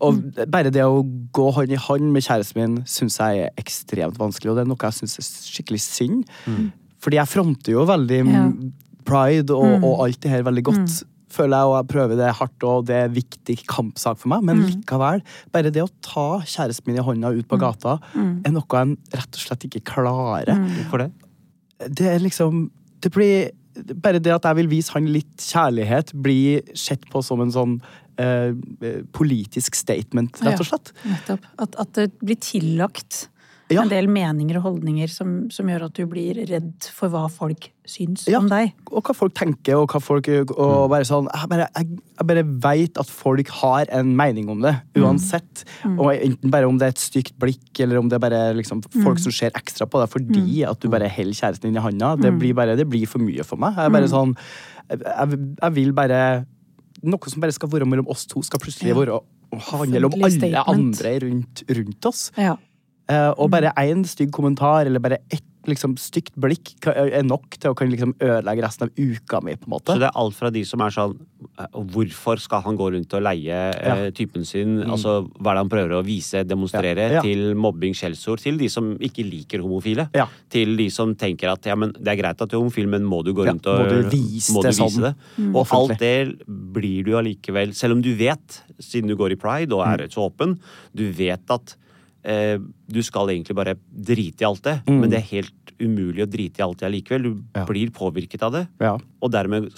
Og bare det å gå hånd i hånd med kjæresten min syns jeg er ekstremt vanskelig, og det er noe jeg syns er skikkelig synd. Fordi jeg fronter jo veldig Ja. pride og, og alt det her veldig godt. Føler jeg, og jeg prøver det hardt, og det er en viktig kampsak for meg. Men likevel, bare det å ta kjæresten min i hånda ut på gata, er noe jeg rett og slett ikke klarer. Hvorfor det? Det er liksom Det blir Bare det at jeg vil vise han litt kjærlighet, blir sett på som en sånn eh, politisk statement, rett og slett. Nettopp. At, at det blir tillagt Ja. en del meninger og holdninger som, som gjør at du blir redd for hva folk syns Ja. om deg. og hva folk tenker, og hva folk og bare sånn, Jeg bare, jeg, jeg bare veit at folk har en mening om det, uansett. Og Enten bare om det er et stygt blikk, eller om det er bare liksom, folk som ser ekstra på deg fordi at du bare holder kjæresten din i handa. Det blir bare, det blir for mye for meg. Jeg er bare sånn, jeg, jeg vil bare Noe som bare skal være mellom oss to, skal plutselig Ja. være å handle om alle statement. andre rundt, rundt oss. Ja. Eh, og bare én stygg kommentar eller bare ett liksom, stygt blikk er nok til å kan liksom, ødelegge resten av uka mi. på en måte. Så det er alt fra de som er sånn eh, Hvorfor skal han gå rundt og leie eh, typen sin? Altså, Hva er det han prøver å vise, demonstrere? Mm. Ja, ja. Til mobbing, skjellsord. Til de som ikke liker homofile. Ja. Til de som tenker at ja, men det er greit at du er homofil, men må du gå Ja, rundt og må du vise må du det sånn? det? Mm. Og alt det blir du allikevel Selv om du vet, siden du går i pride og Mm. er så åpen, du vet at eh, du skal egentlig bare drite i alt det, Mm. men det er helt umulig å drite i alt det allikevel. Du Ja. blir påvirket av det. Ja. Og dermed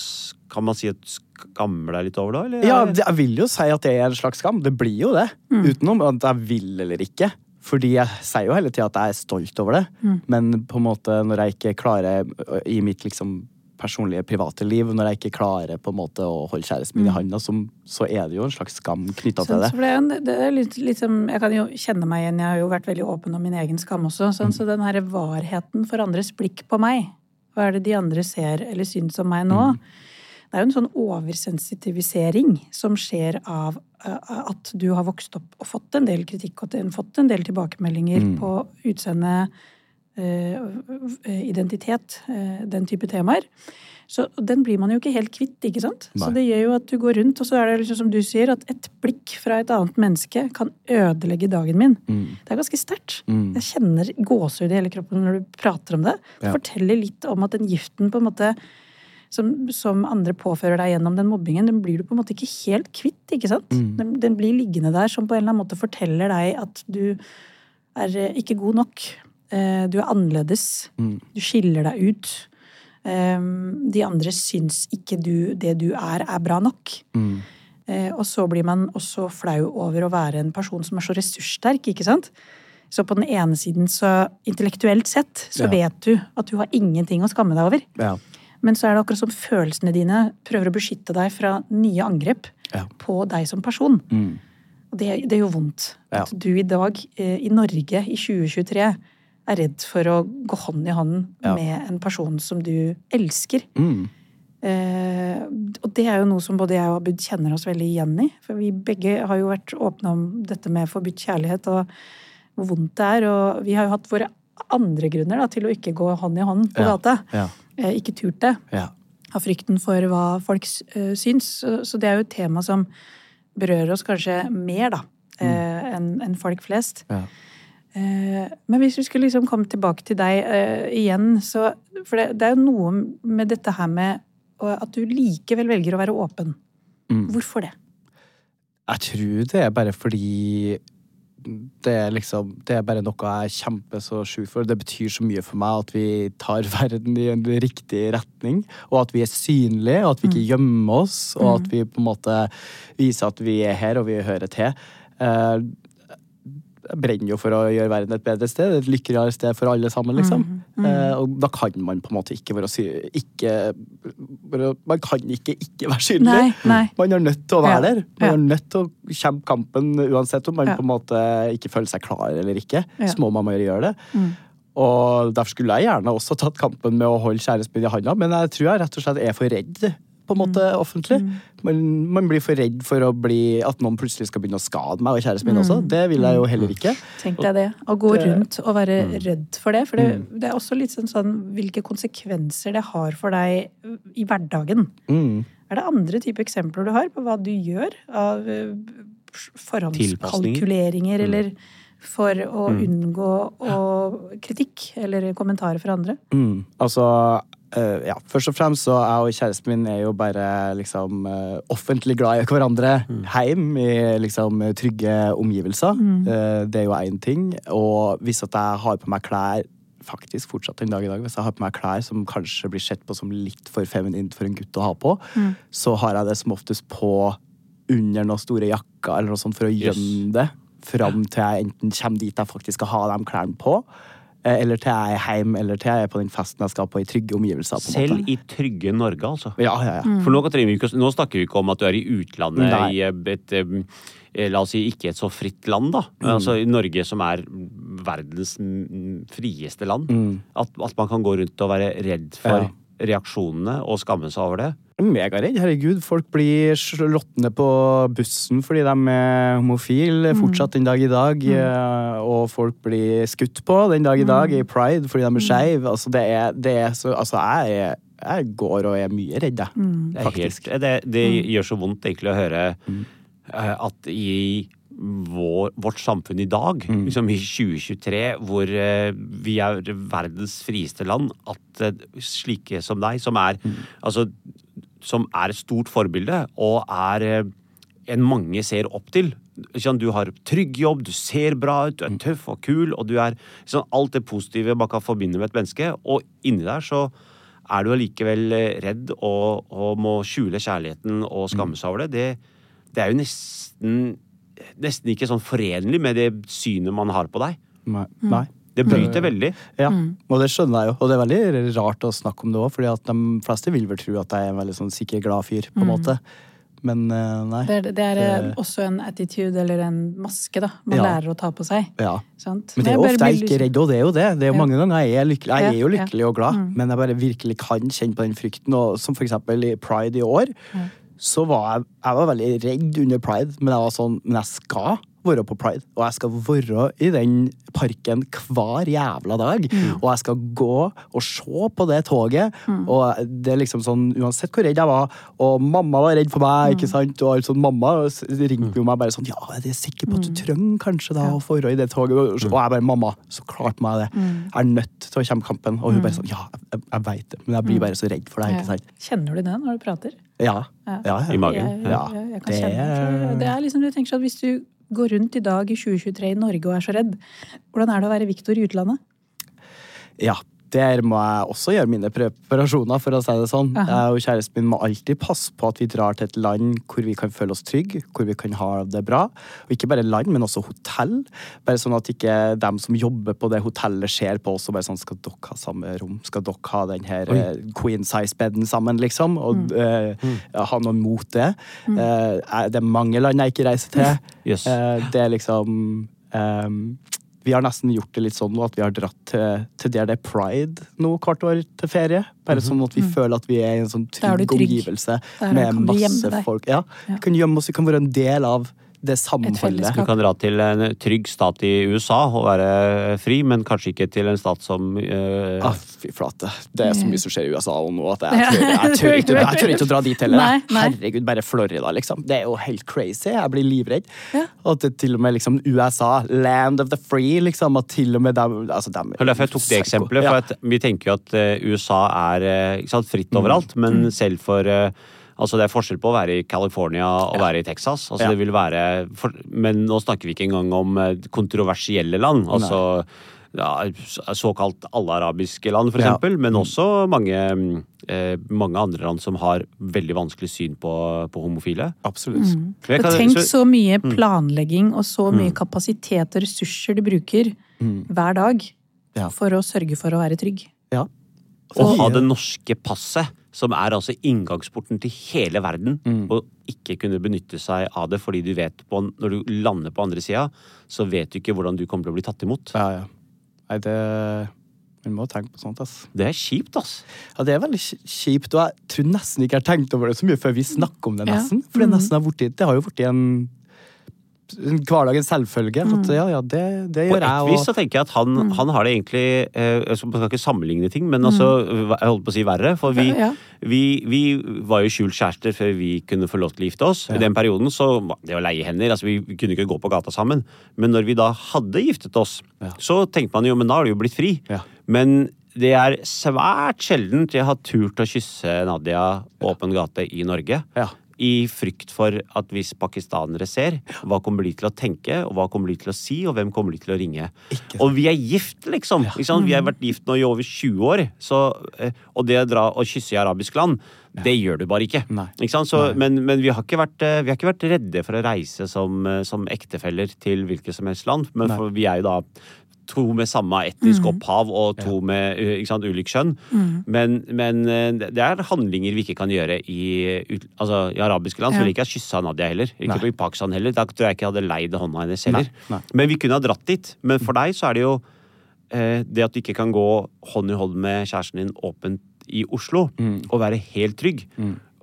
kan man si at skammer deg litt over det, eller? Ja, jeg vil jo si at det er en slags skam. Det blir jo det. Utenom at jeg vil eller ikke. Fordi jeg sier jo hele tida at jeg er stolt over det. Men på en måte når jeg ikke klarer i mitt liksom personlige, private liv, når jeg ikke klarer på en måte å holde kjæresten min i handa, så, er det jo en slags skam knytta til Sånn, det. det en- det litt, liksom, jeg kan jo kjenne meg igjen, jeg har jo vært veldig åpen om min egen skam også. Sånn, Så den her varheten for andres blikk på meg, hva er det de andre ser eller syns om meg nå? Det er jo en sånn oversensitivisering som skjer av eh, at du har vokst opp og fått en del kritikk og fått en del tilbakemeldinger på utseendet identitet, eh, den type temaer. Så den blir man jo ikke helt kvitt, ikke sant? Nei. Så det gjør jo at du går rundt, og så er det liksom som du sier, at et blikk fra et annet menneske kan ødelegge dagen min. Det er ganske sterkt. Mm. Jeg kjenner gåsehud i hele kroppen når du prater om det. Det Ja. forteller litt om at den giften på en måte som, som andre påfører deg gjennom den mobbingen, den blir du på en måte ikke helt kvitt, ikke sant? Mm. Den, den blir liggende der som på en eller annen måte forteller deg at du er eh, ikke god nok. Eh, Du er annerledes. Mm. Du skiller deg ut. Eh, De andre syns ikke du, det du er, er bra nok. Mm. Eh, Og så blir man også flau over å være en person som er så ressurssterk, ikke sant? Så på den ene siden, så intellektuelt sett, så Ja. vet du at du har ingenting å skamme deg over. Ja. Men så er det akkurat som følelsene dine prøver å beskytte deg fra nye angrep Ja. på deg som person. Mm. Og det, det gjør vondt. At du i dag, eh, i Norge i 2023, er redd for å gå hånd i hånd Ja. med en person som du elsker. Mm. Eh, og det er jo noe som både jeg og Abud kjenner oss veldig igjen i. For vi begge har jo vært åpne om dette med forbudt kjærlighet og hvor vondt det er. Og vi har jo hatt våre andre grunner da, til å ikke gå hånd i hånd på Ja. gata. Ja. Eh, ikke turt det. Ja. Av frykten for hva folk uh, syns. Så, så det er jo et tema som berører oss kanskje mer, da. eh, enn enn folk flest. Ja. Eh, Men hvis vi skulle liksom komme tilbake til deg eh, igjen, så For det, det er jo noe med dette her med at du likevel velger å være åpen. Mm. Hvorfor det? Jeg tror det er bare fordi det er liksom Det er bare noe jeg kjemper så sjukt for. Det betyr så mye for meg at vi tar verden i en riktig retning. Og at vi er synlige, og at vi ikke gjemmer oss. Og at vi på en måte viser at vi er her, og vi hører til. Jeg brenner jo for å gjøre verden et bedre sted. Et lykkeligere sted for alle sammen, liksom. Eh, Og da kan man på en måte ikke være ikke, Man kan ikke ikke være synlig. Nei, nei. Man er nødt til å være Ja, der. Man ja. er nødt til å kjempe kampen uansett om man Ja. på en måte ikke føler seg klar eller ikke. Så må man bare gjøre det. Mm. Og derfor skulle jeg gjerne også tatt kampen med å holde kjæresten min i handa, men jeg tror jeg rett og slett er for redd på en måte Mm. offentlig. Man, man blir for redd for å bli, at noen plutselig skal begynne å skade meg og kjæresten min Mm. også. Det vil jeg jo heller ikke. Tenk deg det. Å gå rundt og være Mm. redd for det. For det, det er også litt sånn, sånn hvilke konsekvenser det har for deg i hverdagen. Mm. Er det andre type eksempler du har på hva du gjør av eh, forhåndskalkuleringer, eller for å unngå å, kritikk eller kommentarer fra andre? Mm. Altså, eh, ja, først og fremst så jeg og kjæresten min er jo bare liksom uh, offentlig glad i hverandre heim i liksom trygge omgivelser. Eh, det er jo én ting. Og hvis at jeg har på meg klær faktisk fortsatt en dag i dag, hvis jeg har på meg klær som kanskje blir sett på som litt for feminint for en gutt å ha på, så har jeg det som oftest på under noen store jakker eller noe sånt for å Yes. det. Fram til jeg enten kommer dit jeg faktisk skal ha de klærne på, eller til jeg er hjemme, eller til jeg er på den festen jeg skal på i trygge omgivelser. på Selv måte. i trygge Norge, altså. Ja, ja, ja. Mm. For nå, vi ikke, nå snakker vi ikke om at du er i utlandet Nei. i et eh, La oss si ikke et så fritt land, da. Mm. Altså i Norge som er verdens frieste land. Mm. At, at man kan gå rundt og være redd for Ja. Reaksjonene og skamme seg over det. Megaredd. Herregud, folk blir slått ned på bussen fordi de er homofile fortsatt den dag i dag. Mm. Og folk blir skutt på den dag i dag i pride fordi de er skeive. Altså, det er, det er så Altså, jeg, er, jeg går og er mye redd, jeg. Det, er Faktisk. det, det gjør så vondt egentlig å høre eh, at i vår, vårt samfunn i dag, liksom i 2023, hvor eh, vi er verdens frieste land, at eh, slike som deg, som er altså som er et stort forbilde, og er eh, en mange ser opp til. Ikke Du har trygg jobb, du ser bra ut, du er tøff og kul, og du er sånn, alt det positive man kan forbinde med et menneske. Og inni der så er du allikevel redd og, og må skjule kjærligheten og skamme seg over det. Det, det er jo nesten, nesten ikke sånn forenlig med det synet man har på deg. Nei. Nei. Det bryter veldig. Ja, og det skjønner jeg jo. Og det er veldig rart å snakke om det òg, fordi de fleste vil vel tro at jeg er en veldig sånn sikker, glad fyr, på en måte. Men eh, nei. Det er, det er eh, Det- også en attitude eller en maske da, man Ja. lærer å ta på seg. Ja. Sant? Men det er jo ofte jeg er ikke redd, og det er jo det. Det er jo Ja. mange ganger jeg er lykkelig. Jeg er jo lykkelig og glad, men jeg bare virkelig kan kjenne på den frykten. Og som for eksempel i pride i år, så var jeg, jeg var veldig redd under pride, men jeg var sånn Men jeg skal være på pride, og jeg skal være i den parken hver jævla dag. Og jeg skal gå og se på det toget, og det er liksom sånn, uansett hvor redd jeg var, og mamma var redd for meg, ikke sant, og alt sånn, mamma ringte jo meg bare sånn, ja, er du sikker på at du trenger kanskje da å være i det toget? Og og jeg bare, mamma, så klart meg det. Jeg er nødt til å kjempe kampen. Og hun bare sånn, ja, jeg, jeg vet det, men jeg blir bare så redd for deg, ikke sant? Kjenner du det når du prater? Ja, Ja. ja, ja. I magen. Jeg, jeg, Ja, jeg, jeg kan det kjenne det. er liksom, du tenker sånn, Hvis du går rundt i dag i 2023 i Norge og er så redd, hvordan er det å være Viktor i utlandet? Ja, der må jeg også gjøre mine preparasjoner, for å si det sånn. Aha. Jeg og kjæresten min må alltid passe på at vi drar til et land hvor vi kan føle oss trygge, hvor vi kan ha det bra. Og ikke bare land, men også hotell. Bare sånn at ikke dem som jobber på det hotellet ser på oss og bare sånn Skal dere ha samme rom? Skal dere ha den her Oi. queen size-beden sammen, liksom? Og mm. Uh, mm. ha noe mot det. Eh, det er mange land jeg ikke reiser til. Yes. Uh, det er liksom ehm, Vi har nesten gjort det litt sånn nå at vi har dratt til, til der det er pride nå hvert år til ferie. Bare sånn at vi føler at vi er i en sånn trygg trygg. omgivelse med masse folk. Ja, Ja. Vi kan gjemme oss, vi kan være en del av det samholdet. Du kan dra til en trygg stat i USA og være fri, men kanskje ikke til en stat som uh... Ah, fy flate. Det er så mye som skjer i USA nå at jeg tør, jeg tør, ikke, jeg tør ikke å dra dit heller. Nei, nei. Herregud, bare Florida, liksom. Det er jo helt crazy. Jeg blir livredd. Ja. Og at til og med liksom USA, land of the free, liksom. At til og med dem, altså dem var derfor jeg tok det eksempelet. For at vi tenker jo at eh, USA er eh, ikke sant, fritt overalt, men selv for eh, Altså Det er forskjell på å være i California og være i Texas. Altså Ja. det vil være for, Men nå snakker vi ikke engang om eh, kontroversielle land. Altså ja, såkalt alle arabiske land, for Ja. eksempel. Men også mange, mm, eh, mange andre land som har veldig vanskelig syn på, på homofile. Absolutt. Mm. Kan- tenk så- så mye planlegging og så mye kapasitet og ressurser du bruker hver dag Ja. for å sørge for å være trygg. Ja. Og ha det norske passet, som er altså inngangsporten til hele verden, Mm. og ikke kunne benytte seg av det fordi du vet på, når du lander på andre sida, så vet du ikke hvordan du kommer til å bli tatt imot. Ja, ja. Nei, det Vi må tenke på sånt, ass. Det er kjipt, ass. Ja, det er veldig kjipt, og jeg tror nesten ikke jeg har tenkt over det så mye før vi snakker om det, Ja. nesten. For det, nesten har vært, det har jo blitt en hverdagens selvfølge. At ja, ja, det, det På et vis Og, så tenker jeg at han, han har det egentlig eh, Jeg skal ikke sammenligne ting, men altså Jeg holdt på å si verre. For vi, Ja. vi, vi var jo skjult kjærester før vi kunne få lov til å gifte oss. I den perioden så det å leie hender. altså Vi kunne ikke gå på gata sammen. Men når vi da hadde giftet oss, Ja. så tenkte man jo men da har du jo blitt fri. Ja. Men det er svært sjeldent jeg har turt å kysse Nadia på åpen gate i Norge. Ja. I frykt for at hvis pakistanere ser, hva kommer de til å tenke, og hva kommer de til å si, og hvem kommer de til å ringe? Og vi er gift, liksom! Ja. Vi har vært gift nå i over 20 år. Så, eh, og det å dra og kysse i arabisk land, det gjør du bare ikke. Ikke? Så, men men vi, har ikke vært, eh, vi har ikke vært redde for å reise som, eh, som ektefeller til hvilket som helst land. Men for vi er jo da to med samme etnisk opphav og to med uh, ikke sant, ulik kjønn. Men, men eh, det er handlinger vi ikke kan gjøre i, altså, i arabiske land. Så Ja. ville ikke jeg kyssa Nadia heller. Ikke Nei. i Pakistan heller. Da tror jeg ikke jeg hadde leid hånda hennes heller. Nei, nei. Men vi kunne ha dratt dit. Men for deg så er det jo eh, det at du ikke kan gå hånd i hånd med kjæresten din åpent i Oslo og være helt trygg.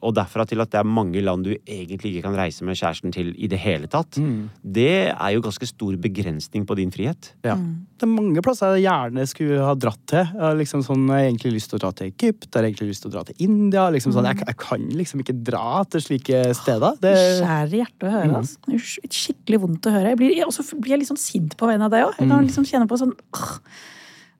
Og derfra til at det er mange land du egentlig ikke kan reise med kjæresten til i det hele tatt. Det er jo ganske stor begrensning på din frihet. ja. Det er mange plasser jeg gjerne skulle ha dratt til. Jeg har liksom sånn, jeg har egentlig lyst til å dra til Egypt, jeg har egentlig lyst til å dra til India. Liksom sånn, jeg, jeg kan liksom ikke dra til slike steder. Det, Skjærer hjertet å høre. Altså. Det er skikkelig vondt å høre. Jeg blir, og så blir jeg litt sånn sint på vegne av deg òg. Jeg kan liksom kjenne på sånn åh,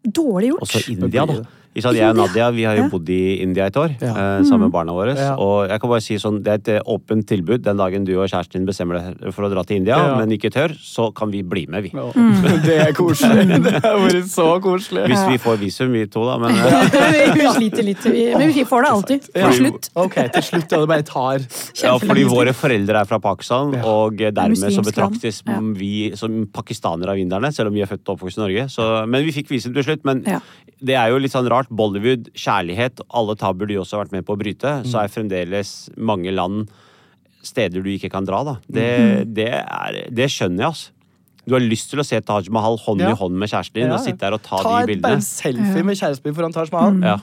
Dårlig gjort. Også India, da. Ikke sant, Jeg og Nadia vi har jo bodd i India et år Ja. eh, sammen med barna våre. Ja. Og jeg kan bare si sånn, Det er et eh, åpent tilbud den dagen du og kjæresten din bestemmer deg for å dra til India, Ja. men ikke tør, så kan vi bli med, vi. Å, det er koselig. Det har vært så koselig. Hvis vi får visum, vi to, da. Men eh, vi sliter litt. Men vi får det alltid. Til slutt. Ok, til slutt. Ja, det bare tar ja, fordi våre foreldre er fra Pakistan, Ja. og eh, dermed så betraktes Ja. vi som pakistanere av inderne, selv om vi er født og oppvokst i Norge. Så, men vi fikk visum til slutt. Men Ja. det er jo litt sånn rart. Bollywood, kjærlighet, alle tabuer du også har vært med på å bryte, så er fremdeles mange land steder du ikke kan dra, da. Det, det, er, det skjønner jeg, altså. Du har lyst til å se Taj Mahal hånd Ja. i hånd med kjæresten din Ja, og sitte der og ta, Ta de et, bare en bildene. selfie med kjæresten din foran Taj Mahal. Ja.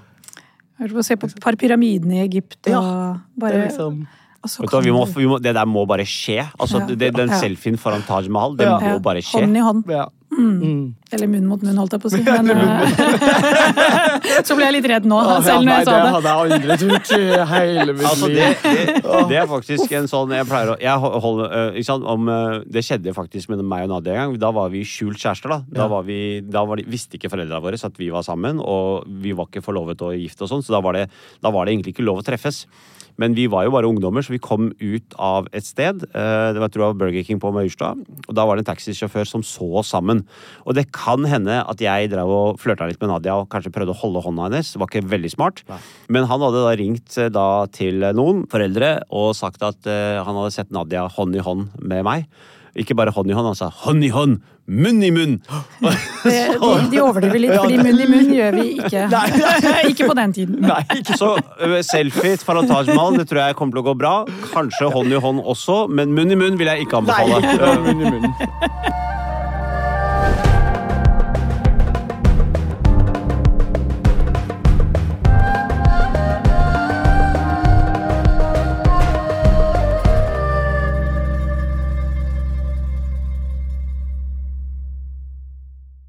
På å se på et par pyramidene i Egypt og Ja, Det bare er liksom du, vi må, vi må, det der må bare skje. Altså, Ja. det, den Ja. selfien foran Taj Mahal, det Ja. må Ja, bare skje. Hånd i hånd. Ja. Mm. Eller munn mot munn, holdt jeg på å si. Men, eh, så ble jeg litt redd nå, selv når jeg sa det det. hadde jeg aldri turt i hele mitt Altså, liv. det, det, det er faktisk en sånn Jeg pleier å jeg holder, ikke sant, om, øh, Det skjedde faktisk med meg og Nadia en gang. Da var vi skjult kjærester. Da, da, var vi, da var de, visste ikke foreldrene våre at vi var sammen, og vi var ikke forlovet og gift og sånn, så da var, det, da var det egentlig ikke lov å treffes. Men vi var jo bare ungdommer, så vi kom ut av et sted. eh, Det var, tror jeg, Burger King på Maurstad. Og da var det en taxisjåfør som så oss sammen. Og det kan hende at jeg drev og flørta litt med Nadia og kanskje prøvde å holde hånda hennes. Det var ikke veldig smart. Men han hadde da ringt eh, da til noen foreldre og sagt at uh, han hadde sett Nadia hånd i hånd med meg. Ikke bare hånd i hånd, han sa hånd i hånd, munn i munn! Så... de, overdriver litt, fordi munn i munn gjør vi ikke. ikke på den tiden. Nei, ikke Så selfie foran Taj Mahal, det tror jeg kommer til å gå bra. Kanskje hånd i hånd også, men munn i munn vil jeg ikke Nei, anbefale. Eh, munn i munn.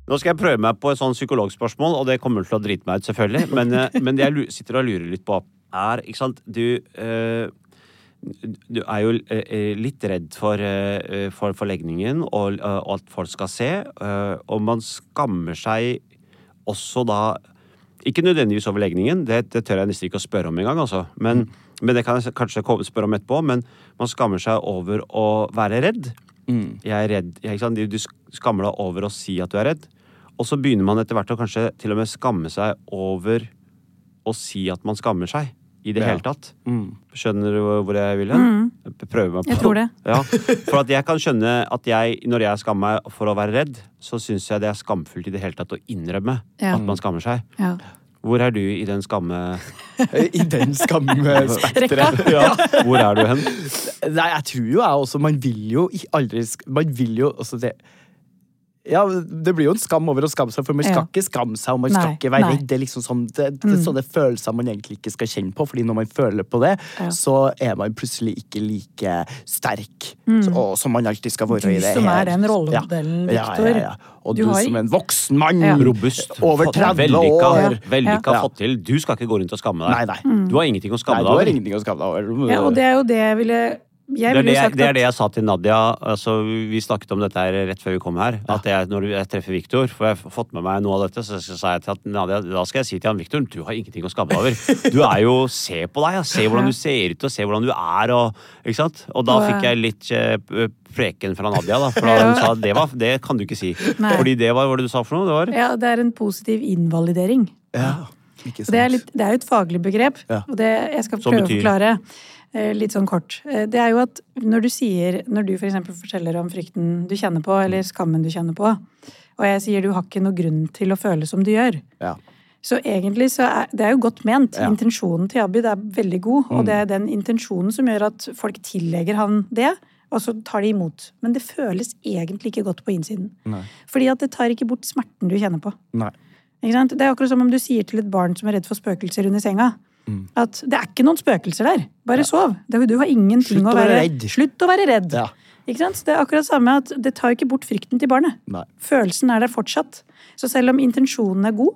Nå skal jeg prøve meg på et sånn psykologspørsmål, og det kommer til å drite meg ut, selvfølgelig. Men, eh, men det jeg sitter og lurer litt på, er ikke sant Du, eh, du er jo eh, litt redd for, for, forlegningen og, og at folk skal se. og man skammer seg også da Ikke nødvendigvis over legningen, det, det tør jeg nesten ikke å spørre om engang. Altså. Men, men det kan jeg kanskje spørre om etterpå. Men man skammer seg over å være redd. Mm. Jeg er redd. Jeg, Du skammer deg over å si at du er redd. Og så begynner man etter hvert å kanskje til og med skamme seg over å si at man skammer seg. I det Ja. hele tatt. Mm. Skjønner du hvor jeg vil hen? Prøver meg på. Jeg tror det. Ja. For at jeg kan skjønne at jeg, når jeg skammer meg for å være redd, så syns jeg det er skamfullt i det hele tatt å innrømme Ja. at man skammer seg. Ja. Hvor er du i den skamme... I den skammespekteret. Ja. Hvor er du hen? Nei, jeg tror jo jeg også Man vil jo aldri Man vil jo også det ja, Det blir jo en skam over å skamme seg, for man skal Ja. ikke skamme seg og man Nei, skal ikke være nei. redd. Det er liksom sånn, det, det er sånne følelser man egentlig ikke skal kjenne på, fordi når man føler på det, Ja. så er man plutselig ikke like sterk så, og, som man alltid skal være Du i det som her. er den rollemodellen, ja. Viktor. Ja, ja, ja. Og Du du, har- som en voksen mann. Ja. Robust. Over Fått- 30 vellykka, år. Vellykka Ja. fått til. Du skal ikke gå rundt og skamme deg. Nei, nei. Du har ingenting å nei skamme du deg har over. ingenting å skamme deg over. Ja, og det er jo det jeg ville Det er det, jeg, det er det jeg sa til Nadia. Altså, vi snakket om dette her rett før vi kom her. At jeg, når jeg treffer Viktor, for jeg har fått med meg noe av dette, så sa jeg til at Nadia, da skal jeg si til han Viktor, du har ingenting å skamme deg over. Du er jo Se på deg, ja. se hvordan du ser ut og se hvordan du er. Og, ikke sant? og da fikk jeg litt eh, preken fra Nadia, da. For da Ja. hun sa det, var, det kan du ikke si. Nei. Fordi det var hva du sa for noe? Det var ja, det er en positiv invalidering. Ja, ikke sant. Det er, litt, det er jo et faglig begrep, Ja. og det jeg skal prøve betyr? å forklare litt sånn kort. Eh, Det er jo at når du sier, når du for eksempel forteller om frykten du kjenner på, eller skammen du kjenner på, og jeg sier du har ikke noe grunn til å føle som du gjør, Ja. så egentlig så er det er jo godt ment. Ja. Intensjonen til Abid er veldig god, og det er den intensjonen som gjør at folk tillegger han det, og så tar de imot. Men det føles egentlig ikke godt på innsiden. Nei. Fordi at det tar ikke bort smerten du kjenner på. Nei. Det er akkurat som om du sier til et barn som er redd for spøkelser under senga, Mm. at det er ikke noen spøkelser der. Bare sov. Det- Du har ingenting Slutt å være redd. Slutt å være redd. Ja. Ikke sant? Det er akkurat samme at det tar ikke bort frykten til barnet. Nei. Følelsen er der fortsatt. Så selv om intensjonen er god,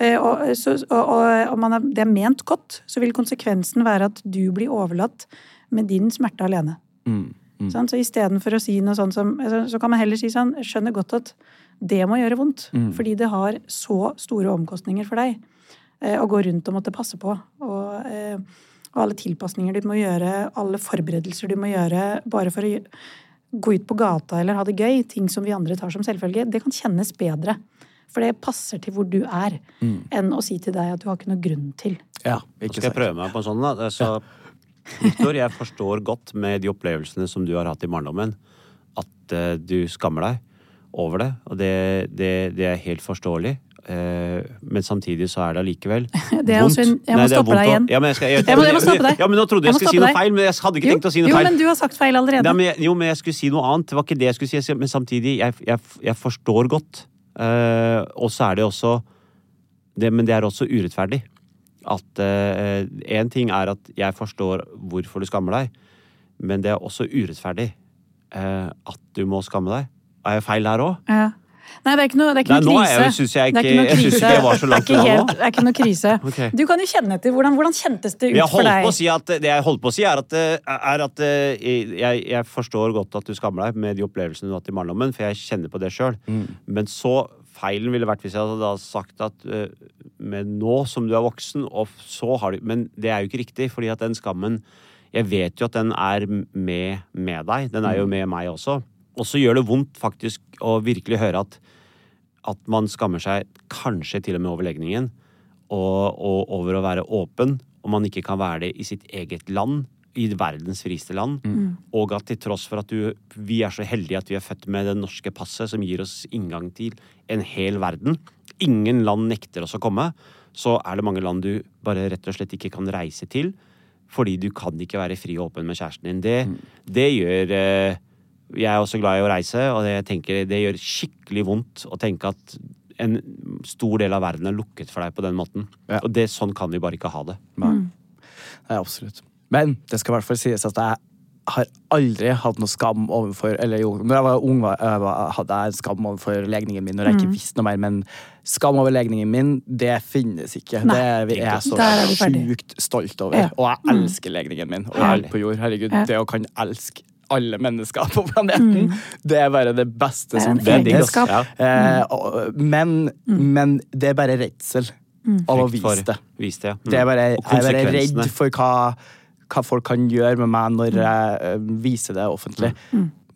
eh, og, så, og, og, og man er, det er ment godt, så vil konsekvensen være at du blir overlatt med din smerte alene. Mm. Sant? Så istedenfor å si noe sånt som altså, Så kan man heller si sånn Jeg skjønner godt at det må gjøre vondt. Mm. Fordi det har så store omkostninger for deg eh, å gå rundt og måtte passe på. Og, eh, og alle tilpasninger du må gjøre, alle forberedelser du må gjøre bare for å gå ut på gata eller ha det gøy, ting som vi andre tar som selvfølge, det kan kjennes bedre. For det passer til hvor du er, Mm. enn å si til deg at du har ikke noe grunn til. Ja, ikke skal jeg prøve meg på en sånn, da. Så, Victor, jeg forstår godt med de opplevelsene som du har hatt i barndommen, at uh, du skammer deg over det. Og det, det, det er helt forståelig. Eh, men samtidig så er det allikevel Det er også en- jeg må Nei, stoppe deg igjen. Ja, jeg, skal, jeg, Jeg må- jeg må stoppe deg. Ja, men nå trodde jeg, Jeg skulle si noe deg. feil, men jeg hadde ikke Jo, tenkt å si noe jo, feil. men du har sagt feil allerede. Nei, jo, men jeg skulle si noe annet. Det var ikke det jeg skulle si. Men samtidig, jeg, forstår godt. Uh, og så er det også det, Men det er også urettferdig. At én ting er at jeg forstår hvorfor du skammer deg, men det er også urettferdig uh, at du må skamme deg. Er jeg feil der òg? Ja. Nei, det er ikke noe, det er ikke Nei, noe nå krise. er jeg- er ikke- jeg ikke jeg var så langt unna nå. Det er ikke noe krise. Okay. Du kan jo kjenne etter. Hvordan, hvordan kjentes det ut Jeg for deg? på å si at, det jeg holdt på å si, er at, eh, er at eh, jeg, jeg forstår godt at du skammer deg med de opplevelsene du har hatt i barndommen, for jeg kjenner på det sjøl. Men så feilen ville vært hvis jeg hadde sagt at eh, men nå som du er voksen, og så har du Men det er jo ikke riktig, fordi at den skammen Jeg vet jo at den er med, med deg. Den er jo med meg også. Og så gjør det vondt faktisk å virkelig høre at at man skammer seg kanskje til og med over legningen, og, og over å være åpen, og man ikke kan være det i sitt eget land, i verdens frieste land, og at til tross for at du, vi er så heldige at vi er født med det norske passet som gir oss inngang til en hel verden, ingen land nekter oss å komme, så er det mange land du bare rett og slett ikke kan reise til, fordi du kan ikke være fri og åpen med kjæresten din. Det, det gjør eh, jeg er også glad i å reise, og det, jeg tenker, det gjør skikkelig vondt å tenke at en stor del av verden er lukket for deg på den måten. Ja. Og det, sånn kan vi bare ikke ha det. Nei. Nei, absolutt. Men det skal i hvert fall sies at jeg har aldri hatt noe skam overfor Eller jo, når jeg var ung, var- hadde jeg en skam overfor legningen min når jeg ikke visste noe mer, men skam over legningen min, det finnes ikke. Nei. det er jeg så er sjukt stolt over. Ja. Og jeg elsker legningen min og jeg alt på jord. Herregud, Ja. det å kan elske alle mennesker på planeten, det er bare det beste Det som finnes. Ja. Eh, men, men det er bare redsel av å vise det. Vise det, ja. Mm. Det er bare, jeg er bare redd for hva, hva folk kan gjøre med meg når jeg eh, viser det offentlig.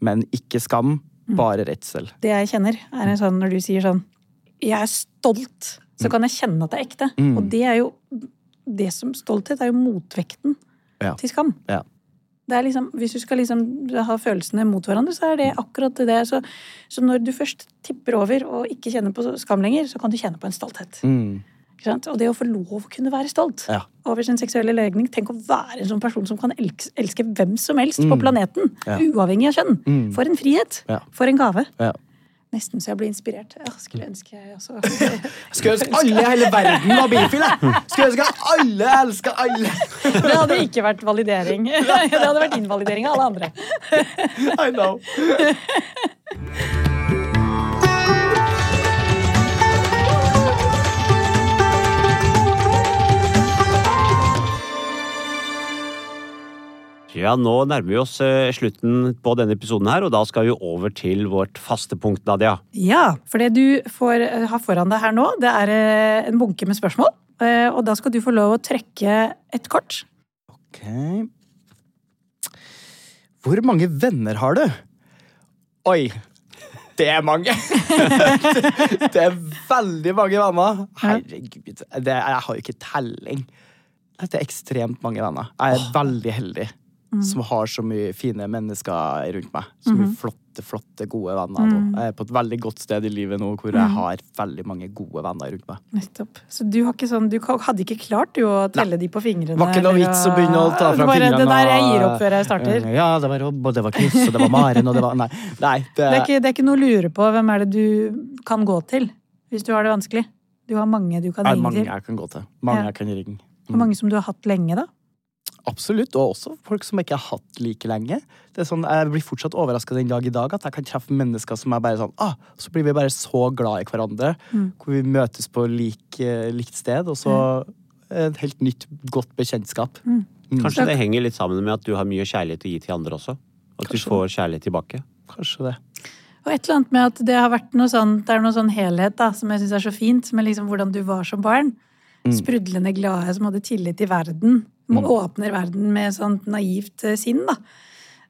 Men ikke skam, bare redsel. Det jeg kjenner, er en sånn når du sier sånn Jeg er stolt, så kan jeg kjenne at det er ekte. Mm. Og det er jo det som Stolthet er jo motvekten Ja. til skam. Ja. Det er liksom, hvis du skal liksom ha følelsene mot hverandre, så er det akkurat det. Så, så når du først tipper over og ikke kjenner på skam lenger, så kan du kjenne på en stolthet. Mm. Og det å få lov å kunne være stolt Ja. over sin seksuelle legning Tenk å være en sånn person som kan elske, elske hvem som helst på planeten. Mm. Ja. Uavhengig av kjønn. Mm. For en frihet. Ja. For en gave. Nesten så jeg blir inspirert. Jeg skulle ønske jeg også Skulle ønske alle i hele verden var bifil! Skulle ønske alle elska alle! Det hadde ikke vært validering. Det hadde vært invalidering av alle andre. I know. Ja, nå nærmer vi oss eh, slutten på denne episoden her, og da skal vi over til vårt faste punkt, Nadia. Ja, for det du får ha foran deg her nå, det er eh, en bunke med spørsmål. Eh, Og da skal du få lov å trekke et kort. Ok. Hvor mange venner har du? Oi. Det er mange! det er veldig mange venner. Herregud. Det, jeg har jo ikke telling. Det er ekstremt mange venner. Jeg er veldig heldig som har så mye fine mennesker rundt meg. Så mye flotte, flotte, gode venner. nå. Jeg er på et veldig godt sted i livet nå hvor jeg har veldig mange gode venner rundt meg. Nettopp. Så du, sånn, du hadde ikke klart du, å telle de på fingrene? Var ikke noe vits å begynne å ta fram fingrene. Det der jeg gir opp før jeg starter. Ja, det var Rob, og det var Chris, og det var Maren, og det var Nei. nei det, Det er, ikke, det er ikke noe å lure på. Hvem er det du kan gå til hvis du har det vanskelig? Du har mange du kan ringe mange til. jeg kan gå til. Mange Ja. jeg kan ringe. Hvor mange som du har hatt lenge, da? Absolutt, og også folk som jeg ikke har hatt like lenge. Det er sånn, Jeg blir fortsatt overraska den dag i dag at jeg kan treffe mennesker som er bare sånn ah, Så blir vi bare så glad i hverandre. Mm. Hvor vi møtes på lik, eh, likt sted, og så et helt nytt, godt bekjentskap. Mm. Kanskje det henger litt sammen med at du har mye kjærlighet å gi til andre også? At du får kjærlighet tilbake? Kanskje det. Og et eller annet med at det har vært noe sånn, det er noe sånn helhet da, som jeg syns er så fint, med liksom hvordan du var som barn. Sprudlende glade, som hadde tillit til verden. Som Åpner verden med sånt naivt eh, sinn, da.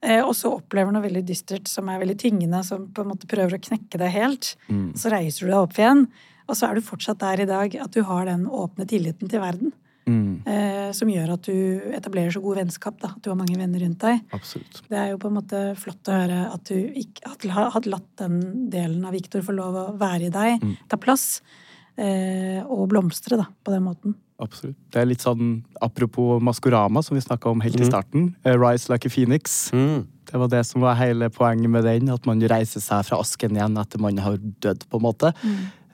Eh, og så opplever noe veldig dystert som er veldig tyngende, som på en måte prøver å knekke deg helt. Så reiser du deg opp igjen, og så er du fortsatt der i dag at du har den åpne tilliten til verden. Mm, Eh, som gjør at du etablerer så gode vennskap, da. At du har mange venner rundt deg. absolutt. Det er jo på en måte flott å høre at du ikke har latt den delen av Viktor få lov å være i deg, ta plass, og blomstre, da, på den måten. Absolutt. Det er litt sånn apropos Maskorama, som vi snakka om helt i starten. eh, Rise like a phoenix. Mm. Det var det som var hele poenget med den, at man reiser seg fra asken igjen etter man har dødd, på en måte.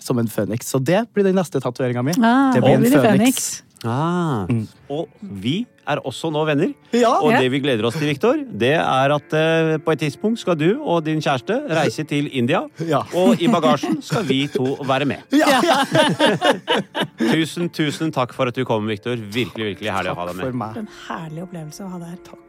Som en føniks. Så det blir den neste tatoveringa mi. Ah, det blir en føniks. Føniks. Mm. Og vi er også nå venner. Ja. Og det vi gleder oss til, Viktor, det er at eh, på et tidspunkt skal du og din kjæreste reise til India. Ja. Og i bagasjen skal vi to være med. Ja, ja. Tusen, tusen takk for at du kom, Viktor. Virkelig, virkelig herlig å ha deg For med. meg. En herlig opplevelse å ha deg her. Takk.